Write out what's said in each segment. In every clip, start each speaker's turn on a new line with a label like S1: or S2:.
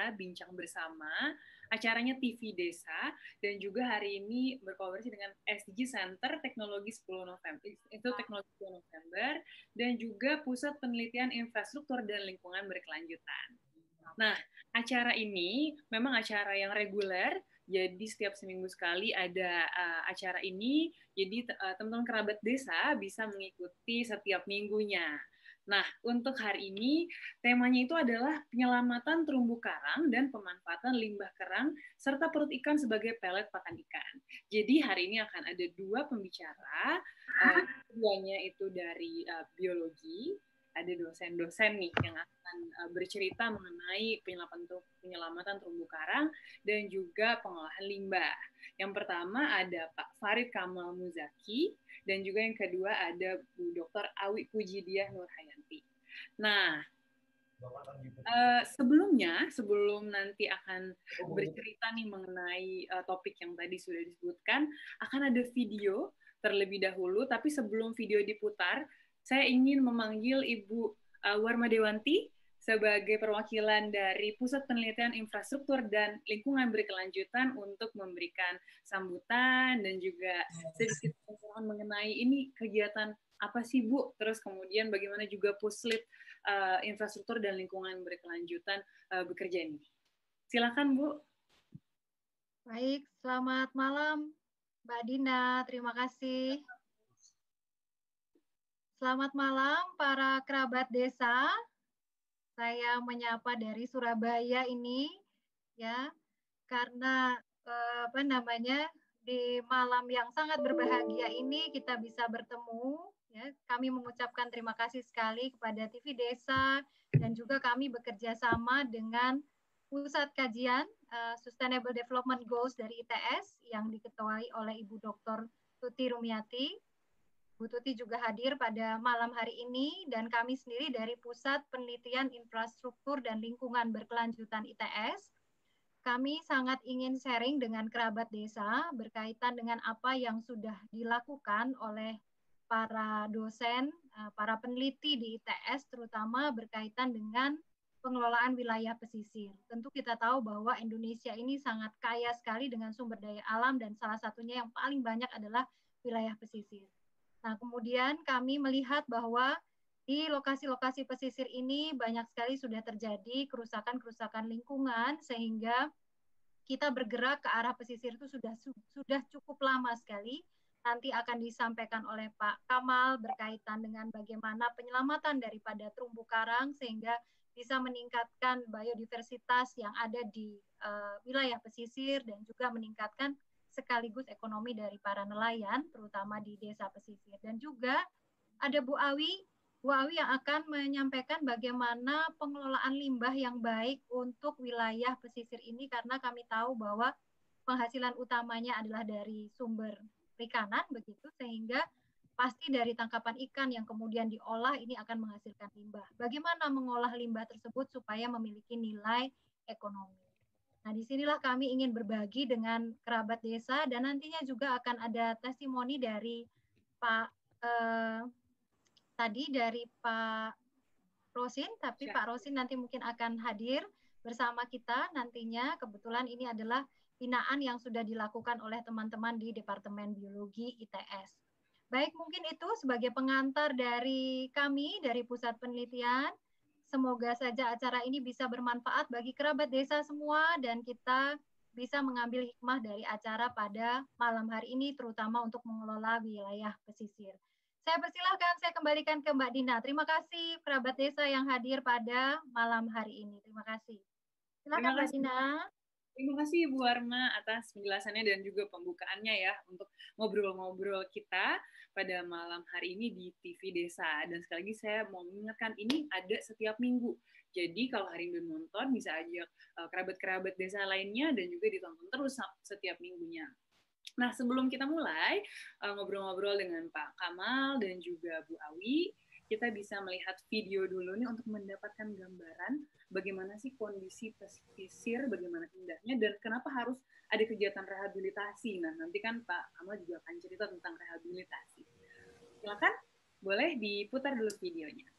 S1: acara Bincang Bersama. Acaranya TV Desa dan juga hari ini berkolaborasi dengan SDG Center Teknologi 10 November. Itu Teknologi 10 November dan juga Pusat Penelitian Infrastruktur dan Lingkungan Berkelanjutan. Nah, acara ini memang acara yang reguler jadi setiap seminggu sekali ada uh, acara ini. Jadi uh, teman-teman kerabat desa bisa mengikuti setiap minggunya. Nah, untuk hari ini temanya itu adalah penyelamatan terumbu karang dan pemanfaatan limbah kerang serta perut ikan sebagai pelet pakan ikan. Jadi hari ini akan ada dua pembicara, uh, keduanya itu dari uh, biologi, ada dosen-dosen nih yang akan uh, bercerita mengenai penyelamatan penyelamatan terumbu karang dan juga pengolahan limbah. Yang pertama ada Pak Farid Kamal Muzaki dan juga yang kedua ada Bu Dr. Awi Pujidiah Nurhayanti. Nah, Uh, sebelumnya, sebelum nanti akan bercerita nih mengenai uh, topik yang tadi sudah disebutkan, akan ada video terlebih dahulu. Tapi sebelum video diputar, saya ingin memanggil Ibu uh, Warma Dewanti sebagai perwakilan dari Pusat Penelitian Infrastruktur dan Lingkungan Berkelanjutan untuk memberikan sambutan dan juga sedikit pencerahan mengenai ini kegiatan apa sih Bu? Terus kemudian bagaimana juga Puslit uh, Infrastruktur dan Lingkungan Berkelanjutan uh, bekerja ini. Silakan Bu.
S2: Baik, selamat malam Mbak Dina. Terima kasih. Selamat malam para kerabat desa. Saya menyapa dari Surabaya ini ya karena eh, apa namanya di malam yang sangat berbahagia ini kita bisa bertemu ya. Kami mengucapkan terima kasih sekali kepada TV Desa dan juga kami bekerja sama dengan Pusat Kajian uh, Sustainable Development Goals dari ITS yang diketuai oleh Ibu Dr. Tuti Rumiati Bu Tuti juga hadir pada malam hari ini dan kami sendiri dari Pusat Penelitian Infrastruktur dan Lingkungan Berkelanjutan ITS. Kami sangat ingin sharing dengan kerabat desa berkaitan dengan apa yang sudah dilakukan oleh para dosen, eh, para peneliti di ITS terutama berkaitan dengan pengelolaan wilayah pesisir. Tentu kita tahu bahwa Indonesia ini sangat kaya sekali dengan sumber daya alam dan salah satunya yang paling banyak adalah wilayah pesisir. Nah, kemudian kami melihat bahwa di lokasi-lokasi pesisir ini banyak sekali sudah terjadi kerusakan-kerusakan lingkungan sehingga kita bergerak ke arah pesisir itu sudah sudah cukup lama sekali. Nanti akan disampaikan oleh Pak Kamal berkaitan dengan bagaimana penyelamatan daripada terumbu karang sehingga bisa meningkatkan biodiversitas yang ada di uh, wilayah pesisir dan juga meningkatkan sekaligus ekonomi dari para nelayan, terutama di desa pesisir. Dan juga ada Bu Awi, Bu Awi yang akan menyampaikan bagaimana pengelolaan limbah yang baik untuk wilayah pesisir ini, karena kami tahu bahwa penghasilan utamanya adalah dari sumber perikanan, begitu, sehingga pasti dari tangkapan ikan yang kemudian diolah ini akan menghasilkan limbah. Bagaimana mengolah limbah tersebut supaya memiliki nilai ekonomi? Nah, di sinilah kami ingin berbagi dengan kerabat desa dan nantinya juga akan ada testimoni dari Pak eh, tadi dari Pak Rosin, tapi Siap. Pak Rosin nanti mungkin akan hadir bersama kita nantinya. Kebetulan ini adalah binaan yang sudah dilakukan oleh teman-teman di Departemen Biologi ITS. Baik, mungkin itu sebagai pengantar dari kami dari Pusat Penelitian. Semoga saja acara ini bisa bermanfaat bagi kerabat desa semua dan kita bisa mengambil hikmah dari acara pada malam hari ini terutama untuk mengelola wilayah pesisir. Saya persilahkan, saya kembalikan ke Mbak Dina. Terima kasih kerabat desa yang hadir pada malam hari ini. Terima kasih. Silakan Mbak Dina.
S1: Terima kasih Ibu Warma atas penjelasannya dan juga pembukaannya ya untuk ngobrol-ngobrol kita pada malam hari ini di TV Desa. Dan sekali lagi saya mau mengingatkan ini ada setiap minggu. Jadi kalau hari ini nonton bisa ajak eh, kerabat-kerabat desa lainnya dan juga ditonton terus setiap minggunya. Nah sebelum kita mulai eh, ngobrol-ngobrol dengan Pak Kamal dan juga Bu Awi, kita bisa melihat video dulu nih untuk mendapatkan gambaran bagaimana sih kondisi pesisir, bagaimana indahnya, dan kenapa harus ada kegiatan rehabilitasi. Nah, nanti kan Pak Kamal juga akan cerita tentang rehabilitasi. Silakan, boleh diputar dulu videonya.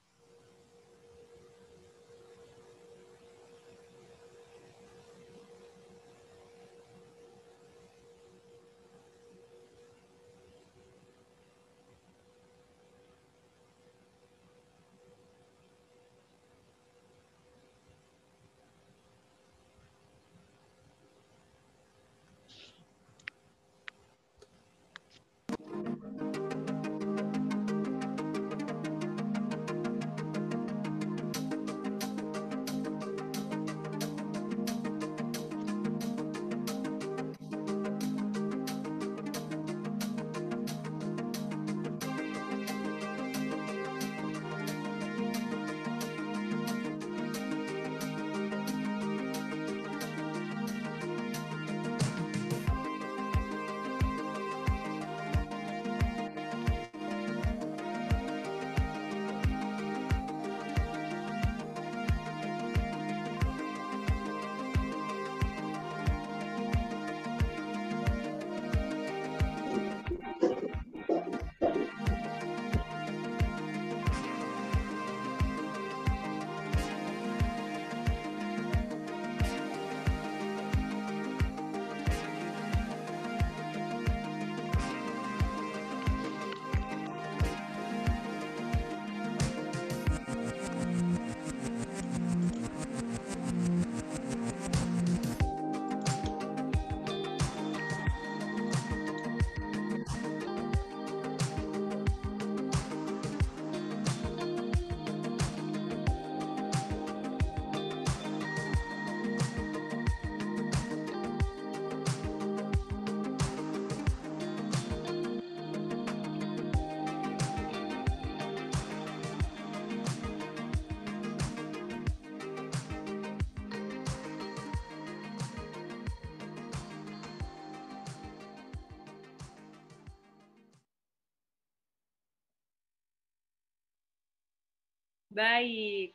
S1: Baik,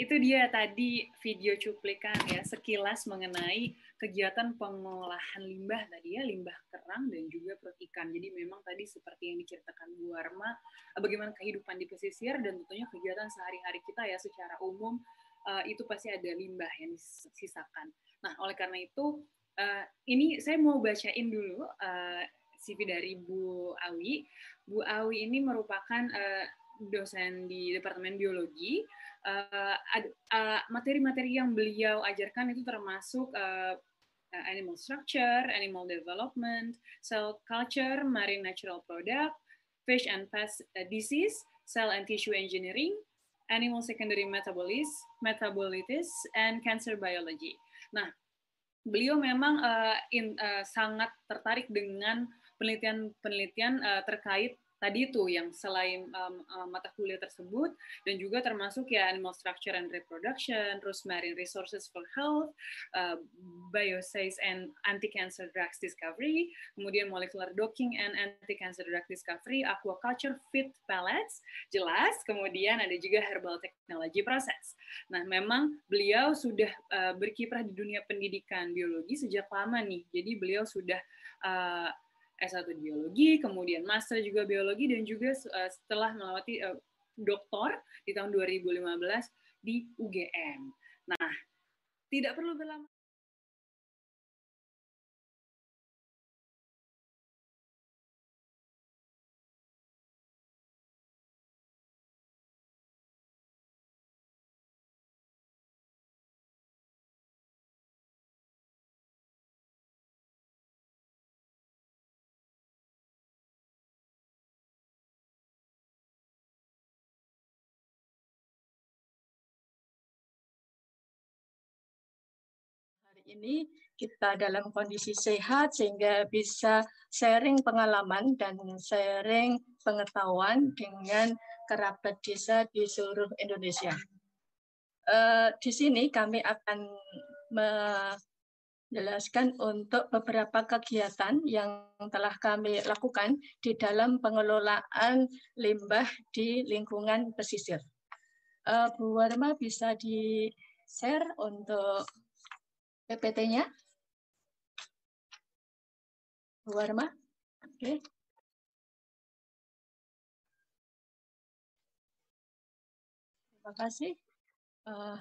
S1: itu dia tadi video cuplikan ya sekilas mengenai kegiatan pengolahan limbah tadi ya limbah kerang dan juga perut ikan. Jadi memang tadi seperti yang diceritakan Bu Arma bagaimana kehidupan di pesisir dan tentunya kegiatan sehari-hari kita ya secara umum uh, itu pasti ada limbah yang disisakan. Nah oleh karena itu uh, ini saya mau bacain dulu CV dari Bu Awi. Bu Awi ini merupakan dosen di Departemen Biologi materi-materi uh, uh, yang beliau ajarkan itu termasuk uh, animal structure, animal development, cell culture, marine natural product, fish and pest disease, cell and tissue engineering, animal secondary metabolism, metabolitis, and cancer biology. Nah, beliau memang uh, in, uh, sangat tertarik dengan penelitian-penelitian uh, terkait tadi itu yang selain um, um, mata kuliah tersebut dan juga termasuk ya animal structure and reproduction, terus marine resources for health, uh, bioscience and anti-cancer drugs discovery, kemudian molecular docking and anti-cancer drug discovery, aquaculture feed pellets, jelas, kemudian ada juga herbal technology process. Nah, memang beliau sudah uh, berkiprah di dunia pendidikan biologi sejak lama nih, jadi beliau sudah S1 biologi, kemudian master juga biologi dan juga uh, setelah melewati uh, doktor di tahun 2015 di UGM. Nah, tidak perlu berlama
S3: ini kita dalam kondisi sehat sehingga bisa sharing pengalaman dan sharing pengetahuan dengan kerabat desa di seluruh Indonesia. Uh, di sini kami akan menjelaskan untuk beberapa kegiatan yang telah kami lakukan di dalam pengelolaan limbah di lingkungan pesisir. Uh, Bu Warma bisa di-share untuk PPT-nya? Bu Warma? Oke. Terima kasih. Uh,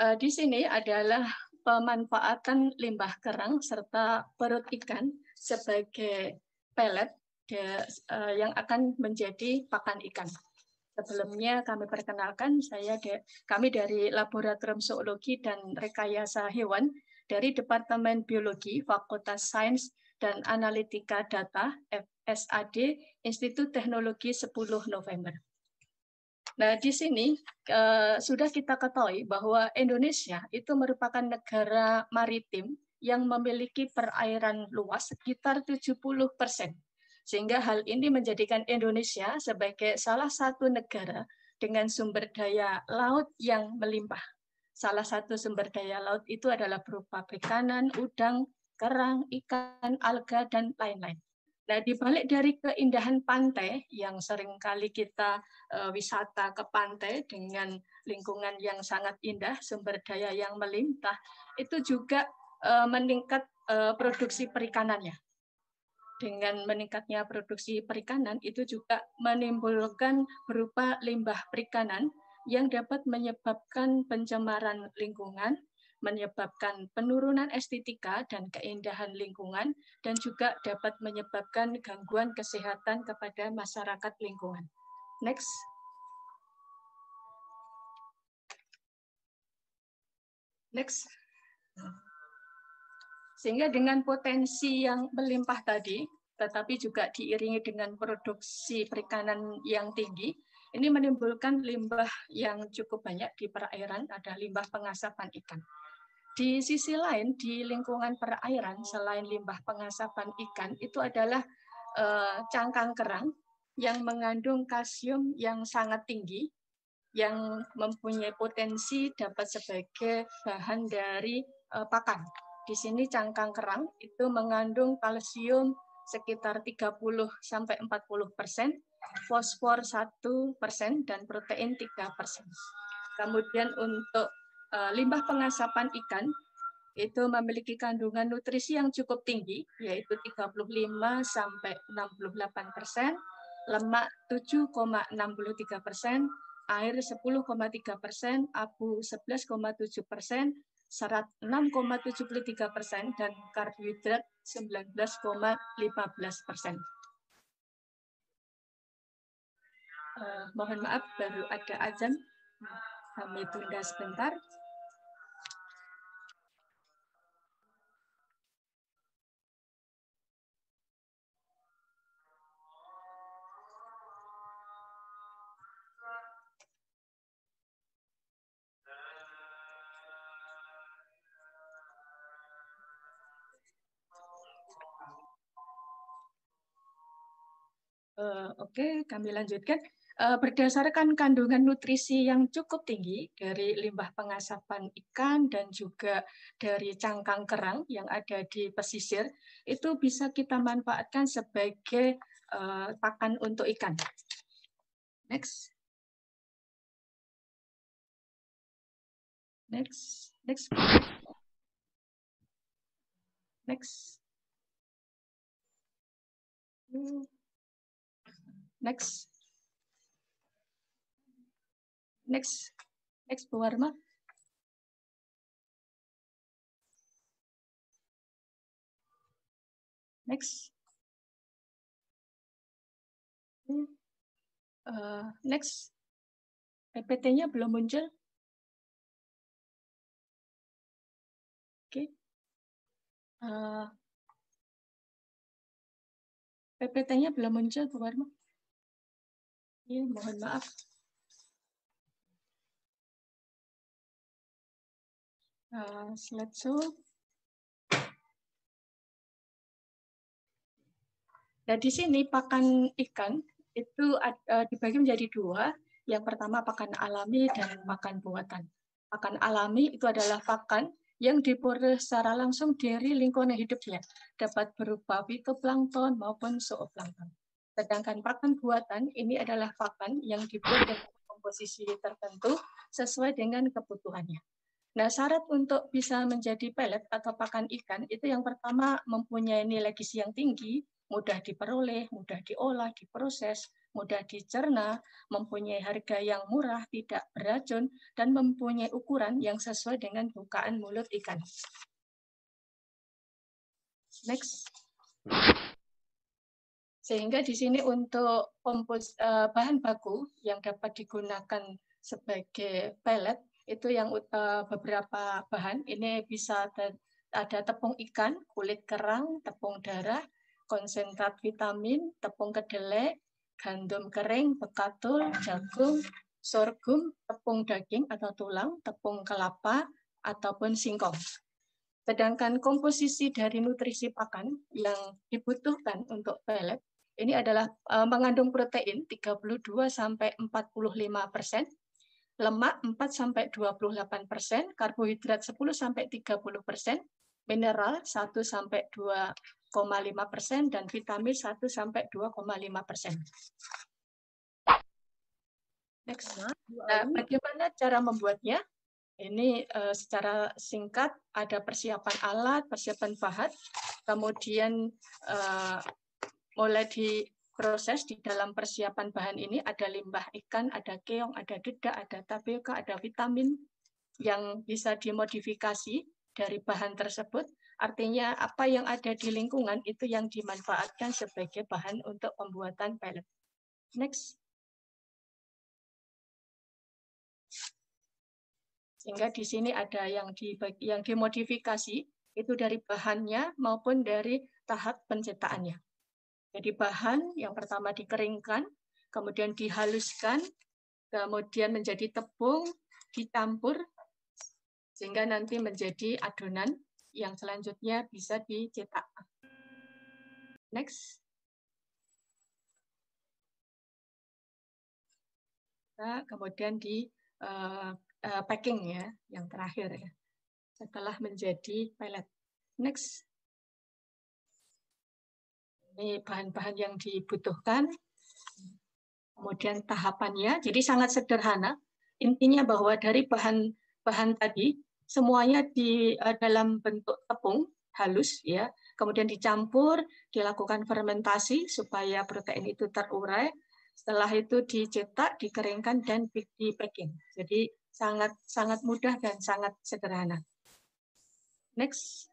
S3: uh, di sini adalah pemanfaatan limbah kerang serta perut ikan sebagai pelet uh, yang akan menjadi pakan ikan. Sebelumnya kami perkenalkan saya de, kami dari Laboratorium Zoologi dan Rekayasa Hewan dari Departemen Biologi Fakultas Sains dan Analitika Data FSAD Institut Teknologi 10 November. Nah, di sini uh, sudah kita ketahui bahwa Indonesia itu merupakan negara maritim yang memiliki perairan luas sekitar 70 persen sehingga hal ini menjadikan Indonesia sebagai salah satu negara dengan sumber daya laut yang melimpah. Salah satu sumber daya laut itu adalah berupa perikanan, udang, kerang, ikan, alga, dan lain-lain. Nah, di balik dari keindahan pantai yang sering kali kita uh, wisata ke pantai dengan lingkungan yang sangat indah, sumber daya yang melimpah, itu juga uh, meningkat uh, produksi perikanannya dengan meningkatnya produksi perikanan itu juga menimbulkan berupa limbah perikanan yang dapat menyebabkan pencemaran lingkungan, menyebabkan penurunan estetika dan keindahan lingkungan, dan juga dapat menyebabkan gangguan kesehatan kepada masyarakat lingkungan. Next. Next. Sehingga dengan potensi yang melimpah tadi, tetapi juga diiringi dengan produksi perikanan yang tinggi, ini menimbulkan limbah yang cukup banyak di perairan, ada limbah pengasapan ikan. Di sisi lain, di lingkungan perairan, selain limbah pengasapan ikan, itu adalah eh, cangkang kerang yang mengandung kalsium yang sangat tinggi, yang mempunyai potensi dapat sebagai bahan dari eh, pakan di sini cangkang kerang itu mengandung kalsium sekitar 30 sampai 40 persen fosfor 1 persen, dan protein 3 persen. Kemudian untuk uh, limbah pengasapan ikan, itu memiliki kandungan nutrisi yang cukup tinggi, yaitu 35 sampai 68 persen, lemak 7,63 persen, air 10,3 persen, abu 11,7 persen, serat 6,73 persen, dan karbohidrat 19,15 persen. Uh, mohon maaf, baru ada azan. Kami tunda sebentar. Oke, kami lanjutkan. Uh, berdasarkan kandungan nutrisi yang cukup tinggi dari limbah pengasapan ikan dan juga dari cangkang kerang yang ada di pesisir, itu bisa kita manfaatkan sebagai uh, pakan untuk ikan. Next. Next. Next. Next. Hmm. Next. Next. Next, Bu Warma. Next. Uh, next. PPT-nya belum muncul. Oke. Okay. Uh, PPT-nya belum muncul, Bu Warma. Ya, mohon maaf. Uh, slideshow. Nah, di sini pakan ikan itu uh, dibagi menjadi dua. Yang pertama pakan alami dan pakan buatan. Pakan alami itu adalah pakan yang diperoleh secara langsung dari lingkungan hidupnya, dapat berupa fitoplankton maupun zooplankton. Sedangkan pakan buatan ini adalah pakan yang dibuat dengan komposisi tertentu sesuai dengan kebutuhannya. Nah, syarat untuk bisa menjadi pelet atau pakan ikan itu yang pertama mempunyai nilai gizi yang tinggi, mudah diperoleh, mudah diolah, diproses, mudah dicerna, mempunyai harga yang murah, tidak beracun, dan mempunyai ukuran yang sesuai dengan bukaan mulut ikan. Next. Sehingga di sini untuk kompos, uh, bahan baku yang dapat digunakan sebagai pelet itu yang uh, beberapa bahan ini bisa ada, ada tepung ikan, kulit kerang, tepung darah, konsentrat vitamin, tepung kedelai, gandum kering, bekatul, jagung, sorghum, tepung daging atau tulang, tepung kelapa, ataupun singkong. Sedangkan komposisi dari nutrisi pakan yang dibutuhkan untuk pelet ini adalah uh, mengandung protein 32 sampai 45 persen, lemak 4 sampai 28 persen, karbohidrat 10 sampai 30 persen, mineral 1 sampai 2,5 persen, dan vitamin 1 sampai 2,5 persen. Next. Nah, bagaimana cara membuatnya? Ini uh, secara singkat ada persiapan alat, persiapan bahan, kemudian uh, mulai diproses di dalam persiapan bahan ini ada limbah ikan, ada keong, ada dedak, ada tapioka, ada vitamin yang bisa dimodifikasi dari bahan tersebut. Artinya apa yang ada di lingkungan itu yang dimanfaatkan sebagai bahan untuk pembuatan pellet. Next. Sehingga di sini ada yang di yang dimodifikasi itu dari bahannya maupun dari tahap pencetakannya. Jadi bahan yang pertama dikeringkan, kemudian dihaluskan, kemudian menjadi tepung, dicampur, sehingga nanti menjadi adonan yang selanjutnya bisa dicetak. Next. Kemudian di uh, uh, packing ya, yang terakhir ya. Setelah menjadi pellet. Next. Ini bahan-bahan yang dibutuhkan. kemudian tahapannya. Jadi sangat sederhana. Intinya bahwa dari bahan bahan tadi semuanya di uh, dalam bentuk tepung halus ya. Kemudian dicampur, dilakukan fermentasi supaya protein itu terurai. Setelah itu dicetak, dikeringkan dan di packing. Jadi sangat sangat mudah dan sangat sederhana. Next.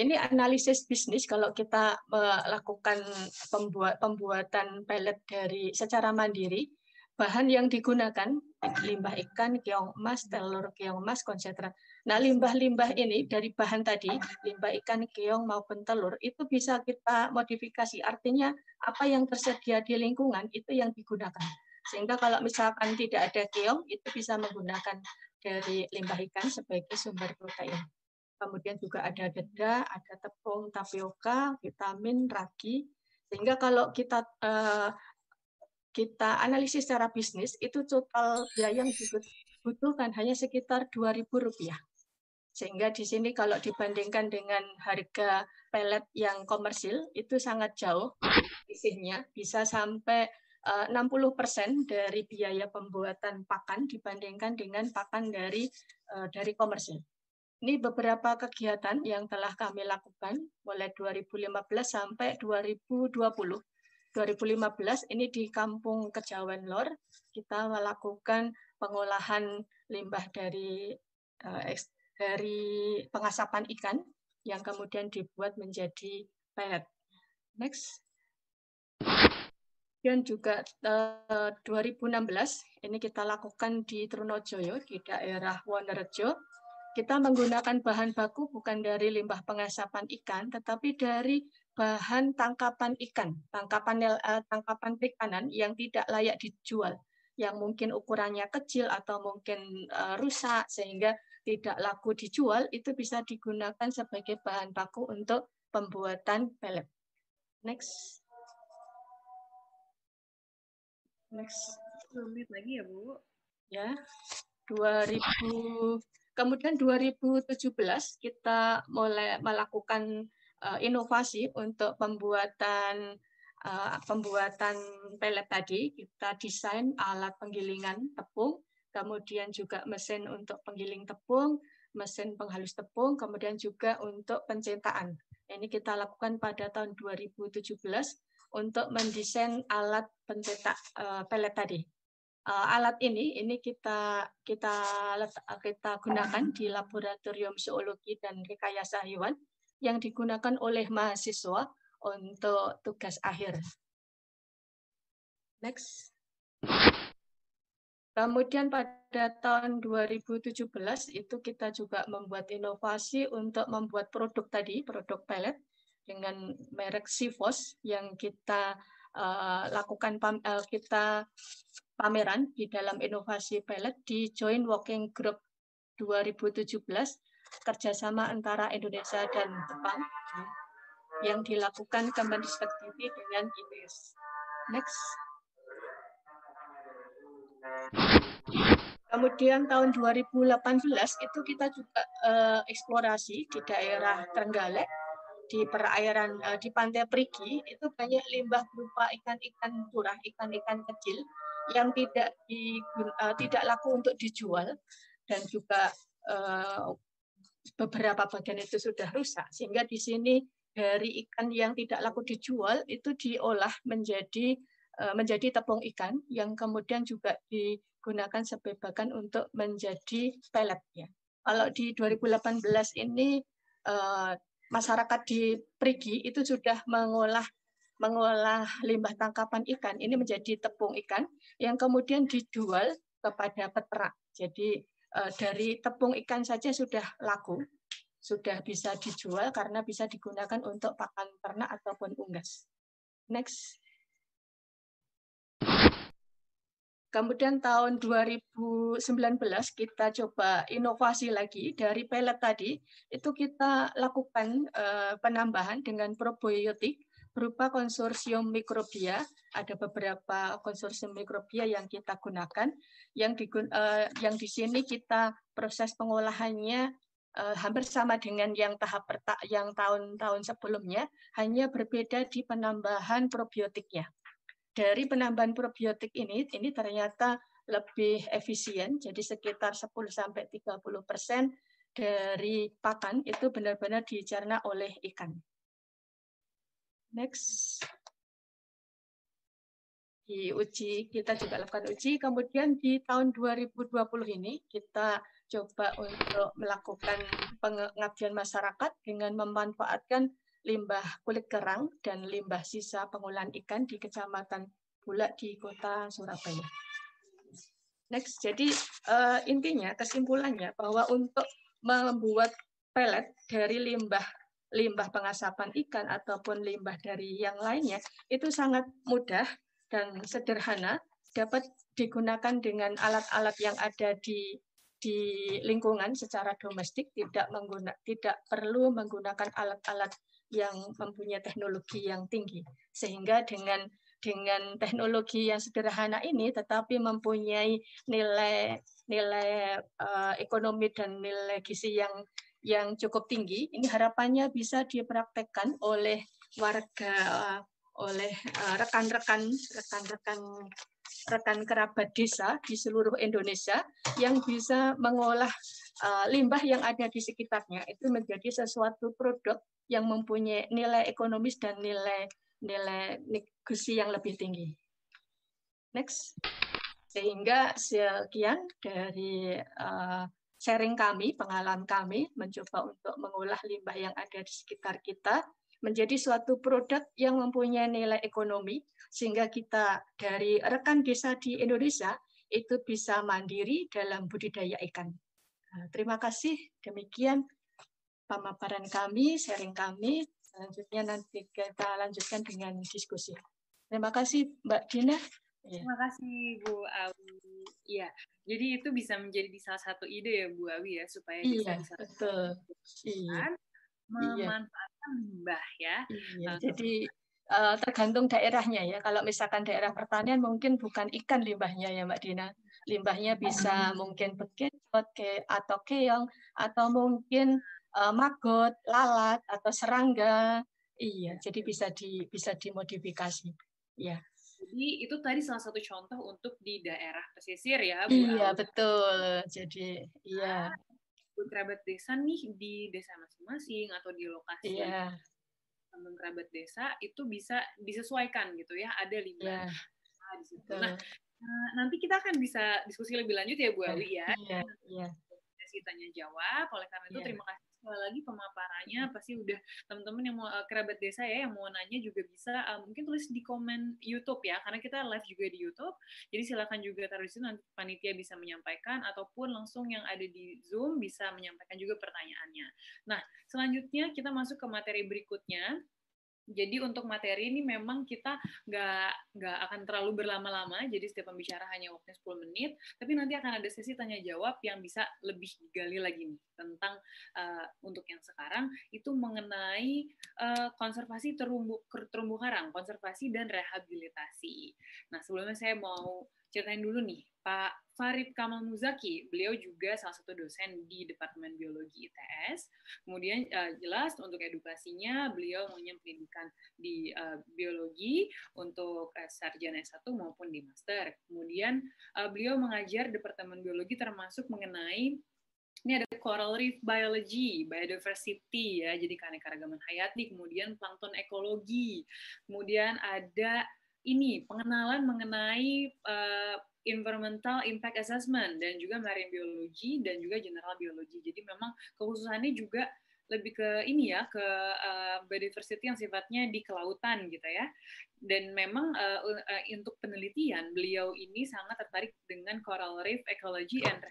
S3: Ini analisis bisnis kalau kita melakukan pembuat pembuatan pelet dari secara mandiri, bahan yang digunakan limbah ikan, keong emas, telur keong emas, konsentrat. Nah, limbah-limbah ini dari bahan tadi, limbah ikan, keong maupun telur, itu bisa kita modifikasi. Artinya apa yang tersedia di lingkungan itu yang digunakan. Sehingga kalau misalkan tidak ada keong, itu bisa menggunakan dari limbah ikan sebagai sumber protein. Kemudian juga ada deda, ada tepung, tapioka, vitamin, ragi. Sehingga kalau kita uh, kita analisis secara bisnis, itu total biaya yang dibutuhkan hanya sekitar Rp2.000. Sehingga di sini kalau dibandingkan dengan harga pelet yang komersil, itu sangat jauh isinya, bisa sampai 60% eh, dari biaya pembuatan pakan dibandingkan dengan pakan dari eh, dari komersil. Ini beberapa kegiatan yang telah kami lakukan mulai 2015 sampai 2020. 2015 ini di Kampung Kejawen Lor kita melakukan pengolahan limbah dari uh, dari pengasapan ikan yang kemudian dibuat menjadi pelet. Next. Dan juga uh, eh, 2016 ini kita lakukan di Trunojoyo di daerah Wonorejo kita menggunakan bahan baku bukan dari limbah pengasapan ikan, tetapi dari bahan tangkapan ikan, tangkapan uh, tangkapan perikanan yang tidak layak dijual, yang mungkin ukurannya kecil atau mungkin uh, rusak sehingga tidak laku dijual, itu bisa digunakan sebagai bahan baku untuk pembuatan pelet. Next.
S1: Next. Menit lagi ya, Bu.
S3: Ya. 2000 Kemudian 2017 kita mulai melakukan uh, inovasi untuk pembuatan uh, pembuatan pelet tadi. Kita desain alat penggilingan tepung, kemudian juga mesin untuk penggiling tepung, mesin penghalus tepung, kemudian juga untuk pencetakan. Ini kita lakukan pada tahun 2017 untuk mendesain alat pencetak uh, pelet tadi uh, alat ini ini kita kita kita gunakan di laboratorium zoologi dan rekayasa hewan yang digunakan oleh mahasiswa untuk tugas akhir. Next. Kemudian pada tahun 2017 itu kita juga membuat inovasi untuk membuat produk tadi, produk pellet dengan merek Sifos yang kita uh, lakukan uh, kita pameran di dalam inovasi pellet di Joint Working Group 2017 kerjasama antara Indonesia dan Jepang yang dilakukan Kemenristek TV dengan IPS. Next. Kemudian tahun 2018 itu kita juga uh, eksplorasi di daerah Trenggalek di perairan uh, di Pantai Perigi itu banyak limbah berupa ikan-ikan curah, ikan-ikan kecil yang tidak di, uh, tidak laku untuk dijual dan juga uh, beberapa bagian itu sudah rusak sehingga di sini dari ikan yang tidak laku dijual itu diolah menjadi uh, menjadi tepung ikan yang kemudian juga digunakan sebagai untuk menjadi pelet ya. Kalau di 2018 ini masyarakat di Prigi itu sudah mengolah mengolah limbah tangkapan ikan ini menjadi tepung ikan yang kemudian dijual kepada peternak. Jadi eh, dari tepung ikan saja sudah laku, sudah bisa dijual karena bisa digunakan untuk pakan ternak ataupun unggas. Next. Kemudian tahun 2019 kita coba inovasi lagi dari pelet tadi, itu kita lakukan eh, penambahan dengan probiotik berupa konsorsium mikrobia. Ada beberapa konsorsium mikrobia yang kita gunakan, yang di, uh, yang di sini kita proses pengolahannya uh, hampir sama dengan yang tahap perta yang tahun-tahun sebelumnya, hanya berbeda di penambahan probiotiknya. dari penambahan probiotik ini, ini ternyata lebih efisien, jadi sekitar 10 sampai 30 persen dari pakan itu benar-benar dicerna oleh ikan. Next. Diuji, kita juga lakukan uji. Kemudian di tahun 2020 ini kita coba untuk melakukan pengabdian masyarakat dengan memanfaatkan limbah kulit kerang dan limbah sisa pengolahan ikan di Kecamatan Bulak di Kota Surabaya. Next, jadi uh, intinya kesimpulannya bahwa untuk membuat pelet dari limbah limbah pengasapan ikan ataupun limbah dari yang lainnya itu sangat mudah dan sederhana dapat digunakan dengan alat-alat yang ada di di lingkungan secara domestik tidak mengguna, tidak perlu menggunakan alat-alat yang mempunyai teknologi yang tinggi. Sehingga dengan dengan teknologi yang sederhana ini tetapi mempunyai nilai nilai uh, ekonomi dan nilai gizi yang yang cukup tinggi ini harapannya bisa dipraktekkan oleh warga uh, oleh eh, rekan-rekan rekan-rekan rekan kerabat desa di seluruh Indonesia yang bisa mengolah uh, limbah yang ada di sekitarnya itu menjadi sesuatu produk yang mempunyai nilai ekonomis dan nilai nilai negosiasi yang lebih tinggi. Next. Sehingga sekian dari uh, sharing kami, pengalaman kami mencoba untuk mengolah limbah yang ada di sekitar kita menjadi suatu produk yang mempunyai nilai ekonomi sehingga kita dari rekan desa di Indonesia itu bisa mandiri dalam budidaya ikan. Nah, terima kasih. Demikian pemaparan kami, sharing kami. Selanjutnya nanti kita lanjutkan dengan diskusi. Terima kasih Mbak Dina.
S1: Ya. Terima kasih Bu Awi. Iya, jadi itu bisa menjadi salah satu ide ya Bu Awi ya supaya
S3: iya, bisa betul. Iya.
S1: memanfaatkan limbah ya.
S3: Iya, jadi uh, tergantung daerahnya ya. Kalau misalkan daerah pertanian mungkin bukan ikan limbahnya ya Mbak Dina. Limbahnya bisa mungkin bekecot ke atau keong atau mungkin uh, maggot, lalat atau serangga. Iya, jadi bisa di bisa dimodifikasi. Ya.
S1: Jadi itu tadi salah satu contoh untuk di daerah pesisir ya, Bu.
S3: Iya, betul. Jadi iya.
S1: Nah, kerabat desa nih di desa masing-masing atau di lokasi
S3: yeah.
S1: teman kerabat desa itu bisa disesuaikan gitu ya ada lima yeah. nah, di situ. Nah, eh, nanti kita akan bisa diskusi lebih lanjut ya Bu Ali ya.
S3: Iya, iya.
S1: Sesi tanya jawab. Oleh karena itu yeah. terima kasih sekali lagi pemaparannya pasti udah teman-teman yang mau uh, kerabat desa ya yang mau nanya juga bisa uh, mungkin tulis di komen YouTube ya karena kita live juga di YouTube jadi silakan juga taruh di situ nanti panitia bisa menyampaikan ataupun langsung yang ada di Zoom bisa menyampaikan juga pertanyaannya. Nah selanjutnya kita masuk ke materi berikutnya jadi untuk materi ini memang kita nggak nggak akan terlalu berlama-lama, jadi setiap pembicara hanya waktunya 10 menit, tapi nanti akan ada sesi tanya jawab yang bisa lebih digali lagi nih tentang uh, untuk yang sekarang. Itu mengenai uh, konservasi terumbu terumbu karang, konservasi dan rehabilitasi. Nah sebelumnya saya mau ceritain dulu nih Pak Farid Kamal Muzaki, beliau juga salah satu dosen di Departemen Biologi ITS. Kemudian uh, jelas untuk edukasinya beliau punya pendidikan di uh, biologi untuk uh, sarjana S1 maupun di master. Kemudian uh, beliau mengajar Departemen Biologi termasuk mengenai ini ada coral reef biology, biodiversity ya, jadi keanekaragaman hayati, kemudian plankton ekologi, kemudian ada ini pengenalan mengenai uh, environmental impact assessment dan juga marine biology dan juga general biology. Jadi memang kekhususannya juga lebih ke ini ya ke uh, biodiversity yang sifatnya di kelautan gitu ya dan memang uh, uh, untuk penelitian beliau ini sangat tertarik dengan coral reef ecology and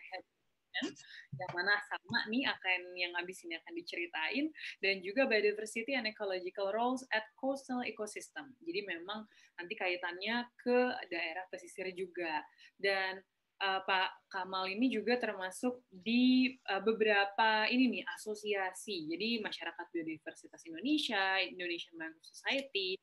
S1: yang mana sama nih akan yang habis ini akan diceritain dan juga biodiversity and ecological roles at coastal ecosystem. Jadi memang nanti kaitannya ke daerah pesisir juga dan uh, Pak Kamal ini juga termasuk di uh, beberapa ini nih asosiasi. Jadi masyarakat biodiversitas Indonesia, Indonesian Mangrove Society,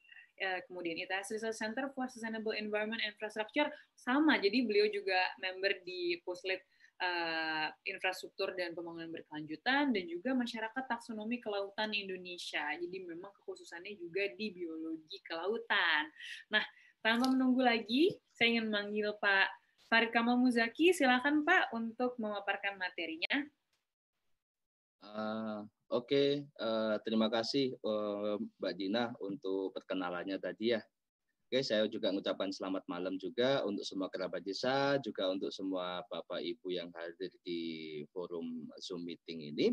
S1: uh, kemudian ITS Research Center for Sustainable Environment Infrastructure sama. Jadi beliau juga member di Puslit uh, infrastruktur dan pembangunan berkelanjutan dan juga masyarakat taksonomi kelautan Indonesia. Jadi memang kekhususannya juga di biologi kelautan. Nah, Tanpa menunggu lagi, saya ingin memanggil Pak Farid Kamal Muzaki. Silakan Pak untuk memaparkan materinya.
S4: Uh, Oke, okay. uh, terima kasih uh, Mbak Dina untuk perkenalannya tadi ya. Oke, saya juga mengucapkan selamat malam juga untuk semua kerabat desa, juga untuk semua Bapak Ibu yang hadir di forum Zoom meeting ini.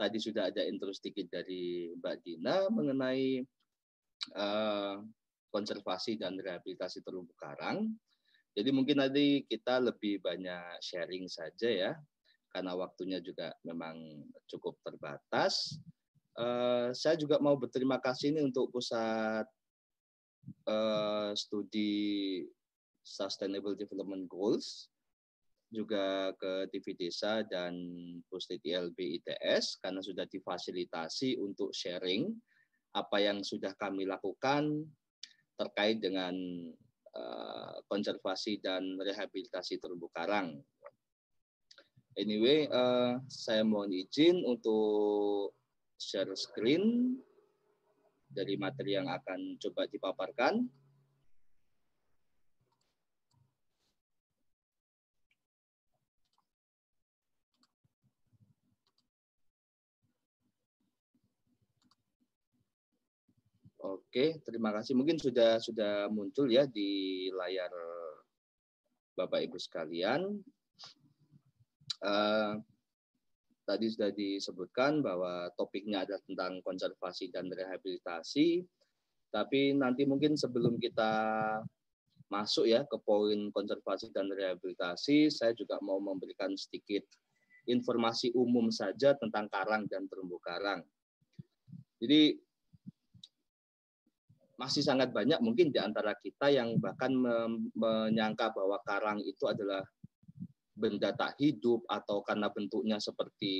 S4: Tadi sudah ada intro sedikit dari Mbak Dina mengenai uh, konservasi dan rehabilitasi terumbu karang. Jadi mungkin nanti kita lebih banyak sharing saja ya, karena waktunya juga memang cukup terbatas. Uh, saya juga mau berterima kasih ini untuk pusat uh, studi Sustainable Development Goals, juga ke TV Desa dan Pusliti LB ITS karena sudah difasilitasi untuk sharing apa yang sudah kami lakukan terkait dengan uh, konservasi dan rehabilitasi terumbu karang. Anyway, uh, saya mohon izin untuk share screen dari materi yang akan coba dipaparkan. Oke, terima kasih. Mungkin sudah sudah muncul ya di layar Bapak Ibu sekalian. Uh, tadi sudah disebutkan bahwa topiknya adalah tentang konservasi dan rehabilitasi. Tapi nanti mungkin sebelum kita masuk ya ke poin konservasi dan rehabilitasi, saya juga mau memberikan sedikit informasi umum saja tentang karang dan terumbu karang. Jadi masih sangat banyak mungkin di antara kita yang bahkan menyangka bahwa karang itu adalah benda tak hidup atau karena bentuknya seperti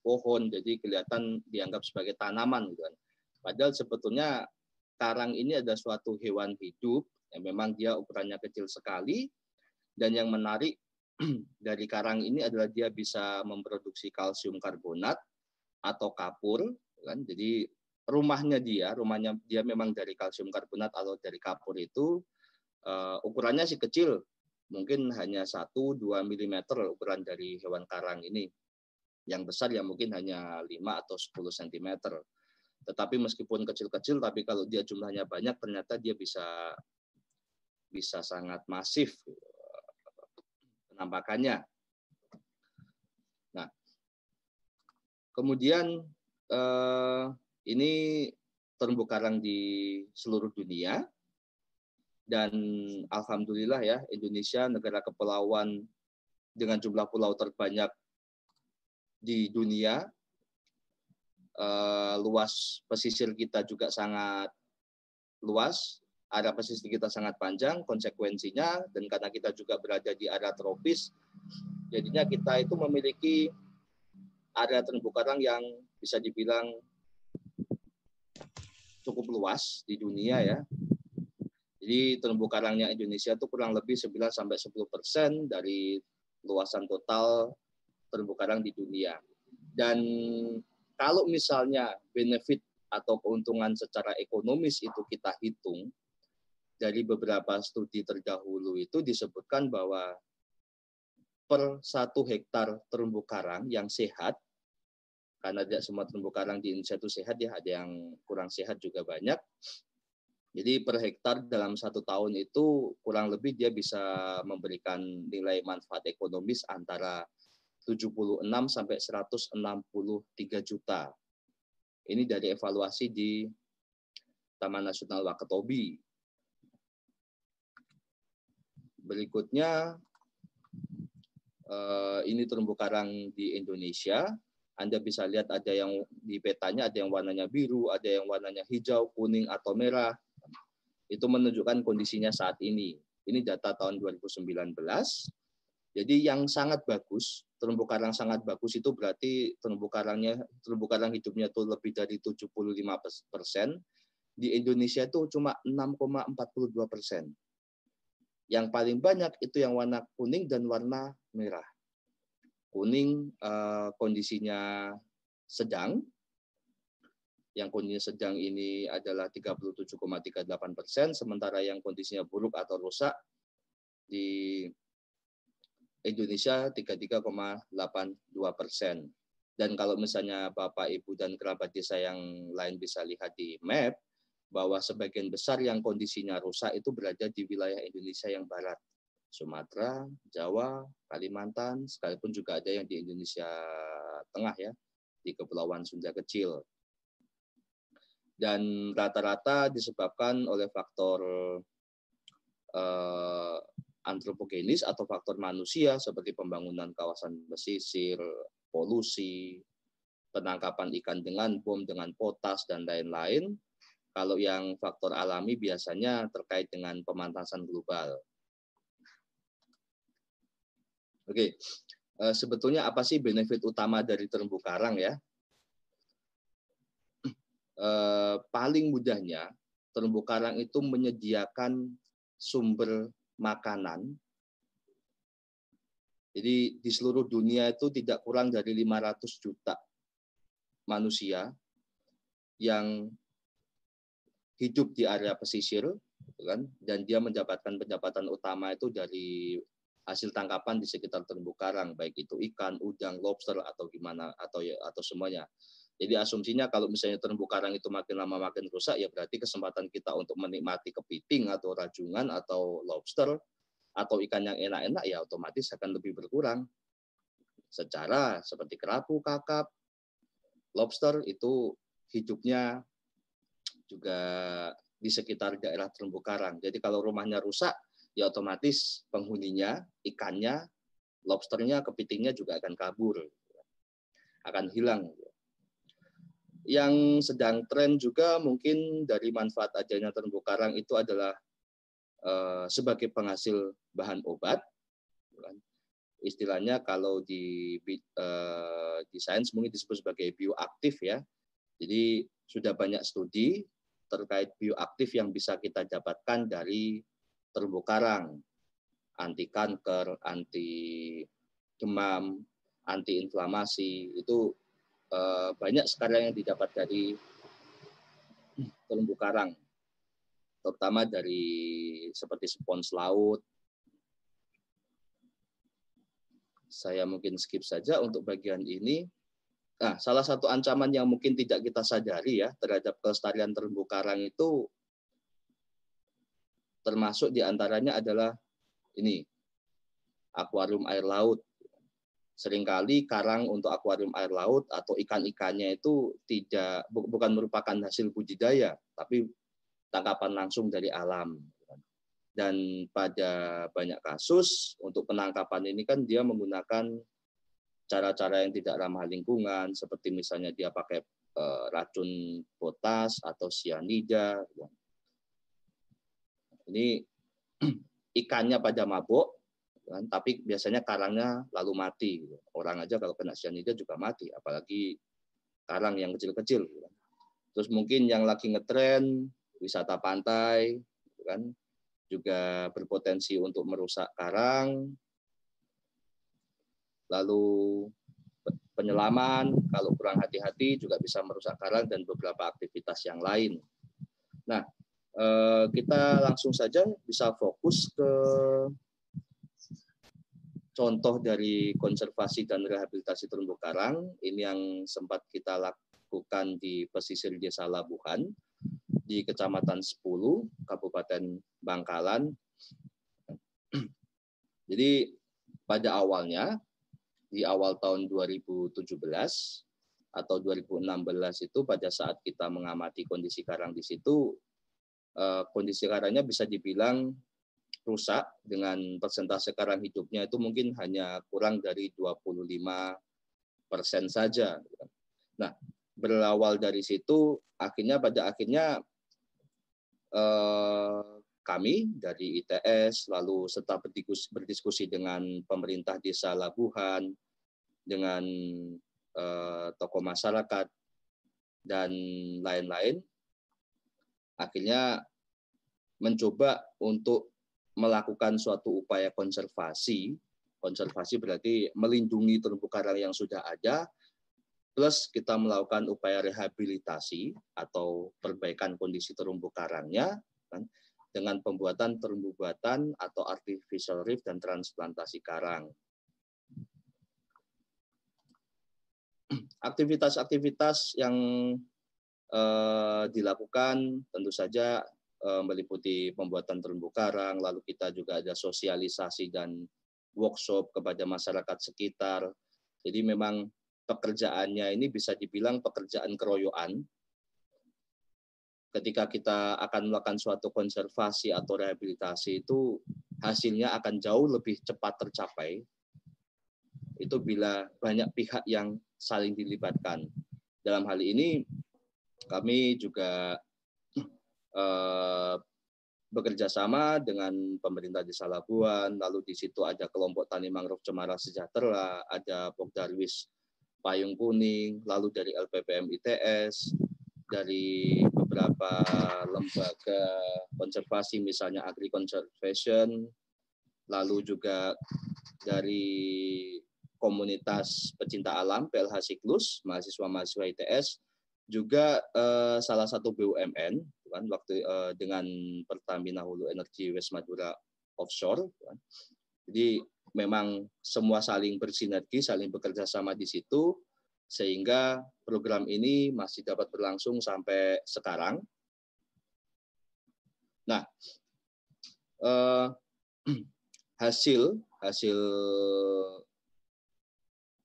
S4: pohon jadi kelihatan dianggap sebagai tanaman gitu kan. Padahal sebetulnya karang ini adalah suatu hewan hidup yang memang dia ukurannya kecil sekali dan yang menarik dari karang ini adalah dia bisa memproduksi kalsium karbonat atau kapur kan. Jadi rumahnya dia, rumahnya dia memang dari kalsium karbonat atau dari kapur itu uh, ukurannya sih kecil mungkin hanya 1-2 mm ukuran dari hewan karang ini. Yang besar ya mungkin hanya 5 atau 10 cm. Tetapi meskipun kecil-kecil, tapi kalau dia jumlahnya banyak, ternyata dia bisa bisa sangat masif penampakannya. Nah, kemudian eh, ini terumbu karang di seluruh dunia dan alhamdulillah ya Indonesia negara kepulauan dengan jumlah pulau terbanyak di dunia. Uh, luas pesisir kita juga sangat luas, area pesisir kita sangat panjang, konsekuensinya dan karena kita juga berada di area tropis, jadinya kita itu memiliki area terumbu karang yang bisa dibilang cukup luas di dunia ya jadi terumbu karangnya Indonesia itu kurang lebih 9 sampai 10 persen dari luasan total terumbu karang di dunia. Dan kalau misalnya benefit atau keuntungan secara ekonomis itu kita hitung dari beberapa studi terdahulu itu disebutkan bahwa per satu hektar terumbu karang yang sehat karena tidak semua terumbu karang di Indonesia itu sehat ya ada yang kurang sehat juga banyak jadi per hektar dalam satu tahun itu kurang lebih dia bisa memberikan nilai manfaat ekonomis antara 76 sampai 163 juta. Ini dari evaluasi di Taman Nasional Wakatobi. Berikutnya eh, ini terumbu karang di Indonesia. Anda bisa lihat ada yang di petanya ada yang warnanya biru, ada yang warnanya hijau, kuning atau merah itu menunjukkan kondisinya saat ini. Ini data tahun 2019. Jadi yang sangat bagus, terumbu karang sangat bagus itu berarti terumbu karangnya terumbu karang hidupnya itu lebih dari 75 persen. Di Indonesia itu cuma 6,42 persen. Yang paling banyak itu yang warna kuning dan warna merah. Kuning eh, kondisinya sedang, yang kondisinya sedang ini adalah 37,38 persen, sementara yang kondisinya buruk atau rusak di Indonesia 33,82 persen. Dan kalau misalnya Bapak, Ibu, dan kerabat desa yang lain bisa lihat di map, bahwa sebagian besar yang kondisinya rusak itu berada di wilayah Indonesia yang barat. Sumatera, Jawa, Kalimantan, sekalipun juga ada yang di Indonesia Tengah ya, di Kepulauan Sunda Kecil dan rata-rata disebabkan oleh faktor uh, antropogenis atau faktor manusia seperti pembangunan kawasan pesisir, polusi, penangkapan ikan dengan bom, dengan potas dan lain-lain. Kalau yang faktor alami biasanya terkait dengan pemanasan global. Oke, eh, sebetulnya apa sih benefit utama dari terumbu karang ya? Eh, paling mudahnya terumbu karang itu menyediakan sumber makanan. Jadi di seluruh dunia itu tidak kurang dari 500 juta manusia yang hidup di area pesisir, gitu kan, dan dia mendapatkan pendapatan utama itu dari hasil tangkapan di sekitar terumbu karang, baik itu ikan, udang, lobster atau gimana atau ya, atau semuanya. Jadi asumsinya kalau misalnya terumbu karang itu makin lama makin rusak, ya berarti kesempatan kita untuk menikmati kepiting atau rajungan atau lobster atau ikan yang enak-enak ya otomatis akan lebih berkurang. Secara seperti kerapu, kakap, lobster itu hidupnya juga di sekitar daerah terumbu karang. Jadi kalau rumahnya rusak, ya otomatis penghuninya, ikannya, lobsternya, kepitingnya juga akan kabur, akan hilang yang sedang tren juga mungkin dari manfaat adanya terumbu karang itu adalah uh, sebagai penghasil bahan obat. Kan? Istilahnya kalau di uh, di sains mungkin disebut sebagai bioaktif ya. Jadi sudah banyak studi terkait bioaktif yang bisa kita dapatkan dari terumbu karang. Anti kanker, anti demam, anti inflamasi itu Eh, banyak sekarang yang didapat dari terumbu karang, terutama dari seperti spons laut. Saya mungkin skip saja untuk bagian ini. Nah, salah satu ancaman yang mungkin tidak kita sadari ya terhadap kelestarian terumbu karang itu termasuk di antaranya adalah ini akuarium air laut sering kali karang untuk akuarium air laut atau ikan-ikannya itu tidak bukan merupakan hasil budidaya, tapi tangkapan langsung dari alam. Dan pada banyak kasus untuk penangkapan ini kan dia menggunakan cara-cara yang tidak ramah lingkungan, seperti misalnya dia pakai eh, racun potas atau sianida. Ini ikannya pada mabuk, kan tapi biasanya karangnya lalu mati gitu. orang aja kalau kena cyanida juga mati apalagi karang yang kecil-kecil gitu. Kan. terus mungkin yang lagi ngetren wisata pantai gitu kan juga berpotensi untuk merusak karang lalu penyelaman kalau kurang hati-hati juga bisa merusak karang dan beberapa aktivitas yang lain nah eh, kita langsung saja bisa fokus ke contoh dari konservasi dan rehabilitasi terumbu karang ini yang sempat kita lakukan di pesisir Desa Labuhan di Kecamatan 10, Kabupaten Bangkalan. Jadi pada awalnya di awal tahun 2017 atau 2016 itu pada saat kita mengamati kondisi karang di situ eh, kondisi karangnya bisa dibilang rusak dengan persentase karang hidupnya itu mungkin hanya kurang dari 25 persen saja. Nah, berawal dari situ, akhirnya pada akhirnya eh, kami dari ITS lalu berdiskusi, berdiskusi dengan pemerintah desa Labuhan, dengan eh, tokoh masyarakat dan lain-lain, akhirnya mencoba untuk melakukan suatu upaya konservasi, konservasi berarti melindungi terumbu karang yang sudah ada, plus kita melakukan upaya rehabilitasi atau perbaikan kondisi terumbu karangnya kan, dengan pembuatan terumbu buatan atau artificial reef dan transplantasi karang. Aktivitas-aktivitas yang eh, dilakukan tentu saja meliputi pembuatan terumbu karang, lalu kita juga ada sosialisasi dan workshop kepada masyarakat sekitar. Jadi memang pekerjaannya ini bisa dibilang pekerjaan keroyokan. Ketika kita akan melakukan suatu konservasi atau rehabilitasi itu hasilnya akan jauh lebih cepat tercapai. Itu bila banyak pihak yang saling dilibatkan. Dalam hal ini kami juga eh, bekerja sama dengan pemerintah desa Labuan, lalu di situ ada kelompok tani mangrove Cemara Sejahtera, ada Pokdarwis Payung Kuning, lalu dari LPPM ITS, dari beberapa lembaga konservasi misalnya Agri Conservation, lalu juga dari komunitas pecinta alam PLH Siklus, mahasiswa-mahasiswa ITS, juga eh, salah satu BUMN kan waktu eh, dengan Pertamina Hulu Energi West Madura Offshore. Kan. Jadi memang semua saling bersinergi, saling bekerja sama di situ, sehingga program ini masih dapat berlangsung sampai sekarang. Nah, eh, hasil hasil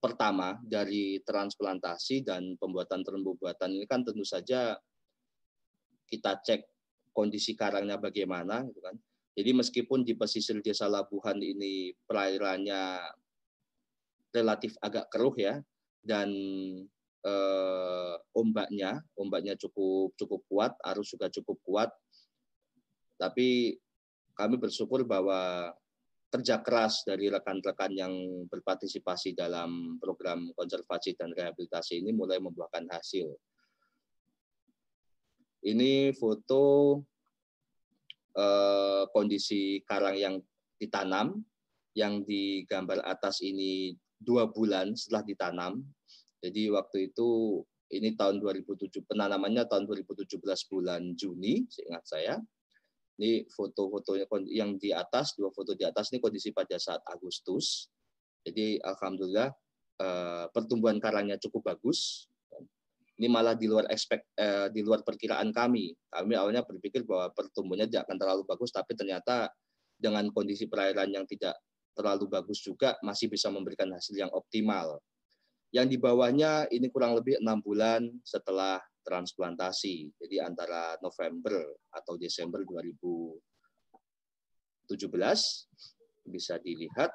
S4: pertama dari transplantasi dan pembuatan terumbu buatan ini kan tentu saja kita cek kondisi karangnya bagaimana, gitu kan. Jadi meskipun di pesisir desa Labuhan ini perairannya relatif agak keruh ya dan eh, ombaknya ombaknya cukup cukup kuat, arus juga cukup kuat. Tapi kami bersyukur bahwa kerja keras dari rekan-rekan yang berpartisipasi dalam program konservasi dan rehabilitasi ini mulai membuahkan hasil. Ini foto eh, kondisi karang yang ditanam, yang di gambar atas ini dua bulan setelah ditanam. Jadi waktu itu ini tahun 2007 penanamannya tahun 2017 bulan Juni, seingat saya. Ini foto-fotonya yang di atas, dua foto di atas ini kondisi pada saat Agustus. Jadi alhamdulillah eh, pertumbuhan karangnya cukup bagus ini malah di luar expect eh, di luar perkiraan kami. Kami awalnya berpikir bahwa pertumbuhannya tidak akan terlalu bagus, tapi ternyata dengan kondisi perairan yang tidak terlalu bagus juga masih bisa memberikan hasil yang optimal. Yang di bawahnya ini kurang lebih enam bulan setelah transplantasi, jadi antara November atau Desember 2017 bisa dilihat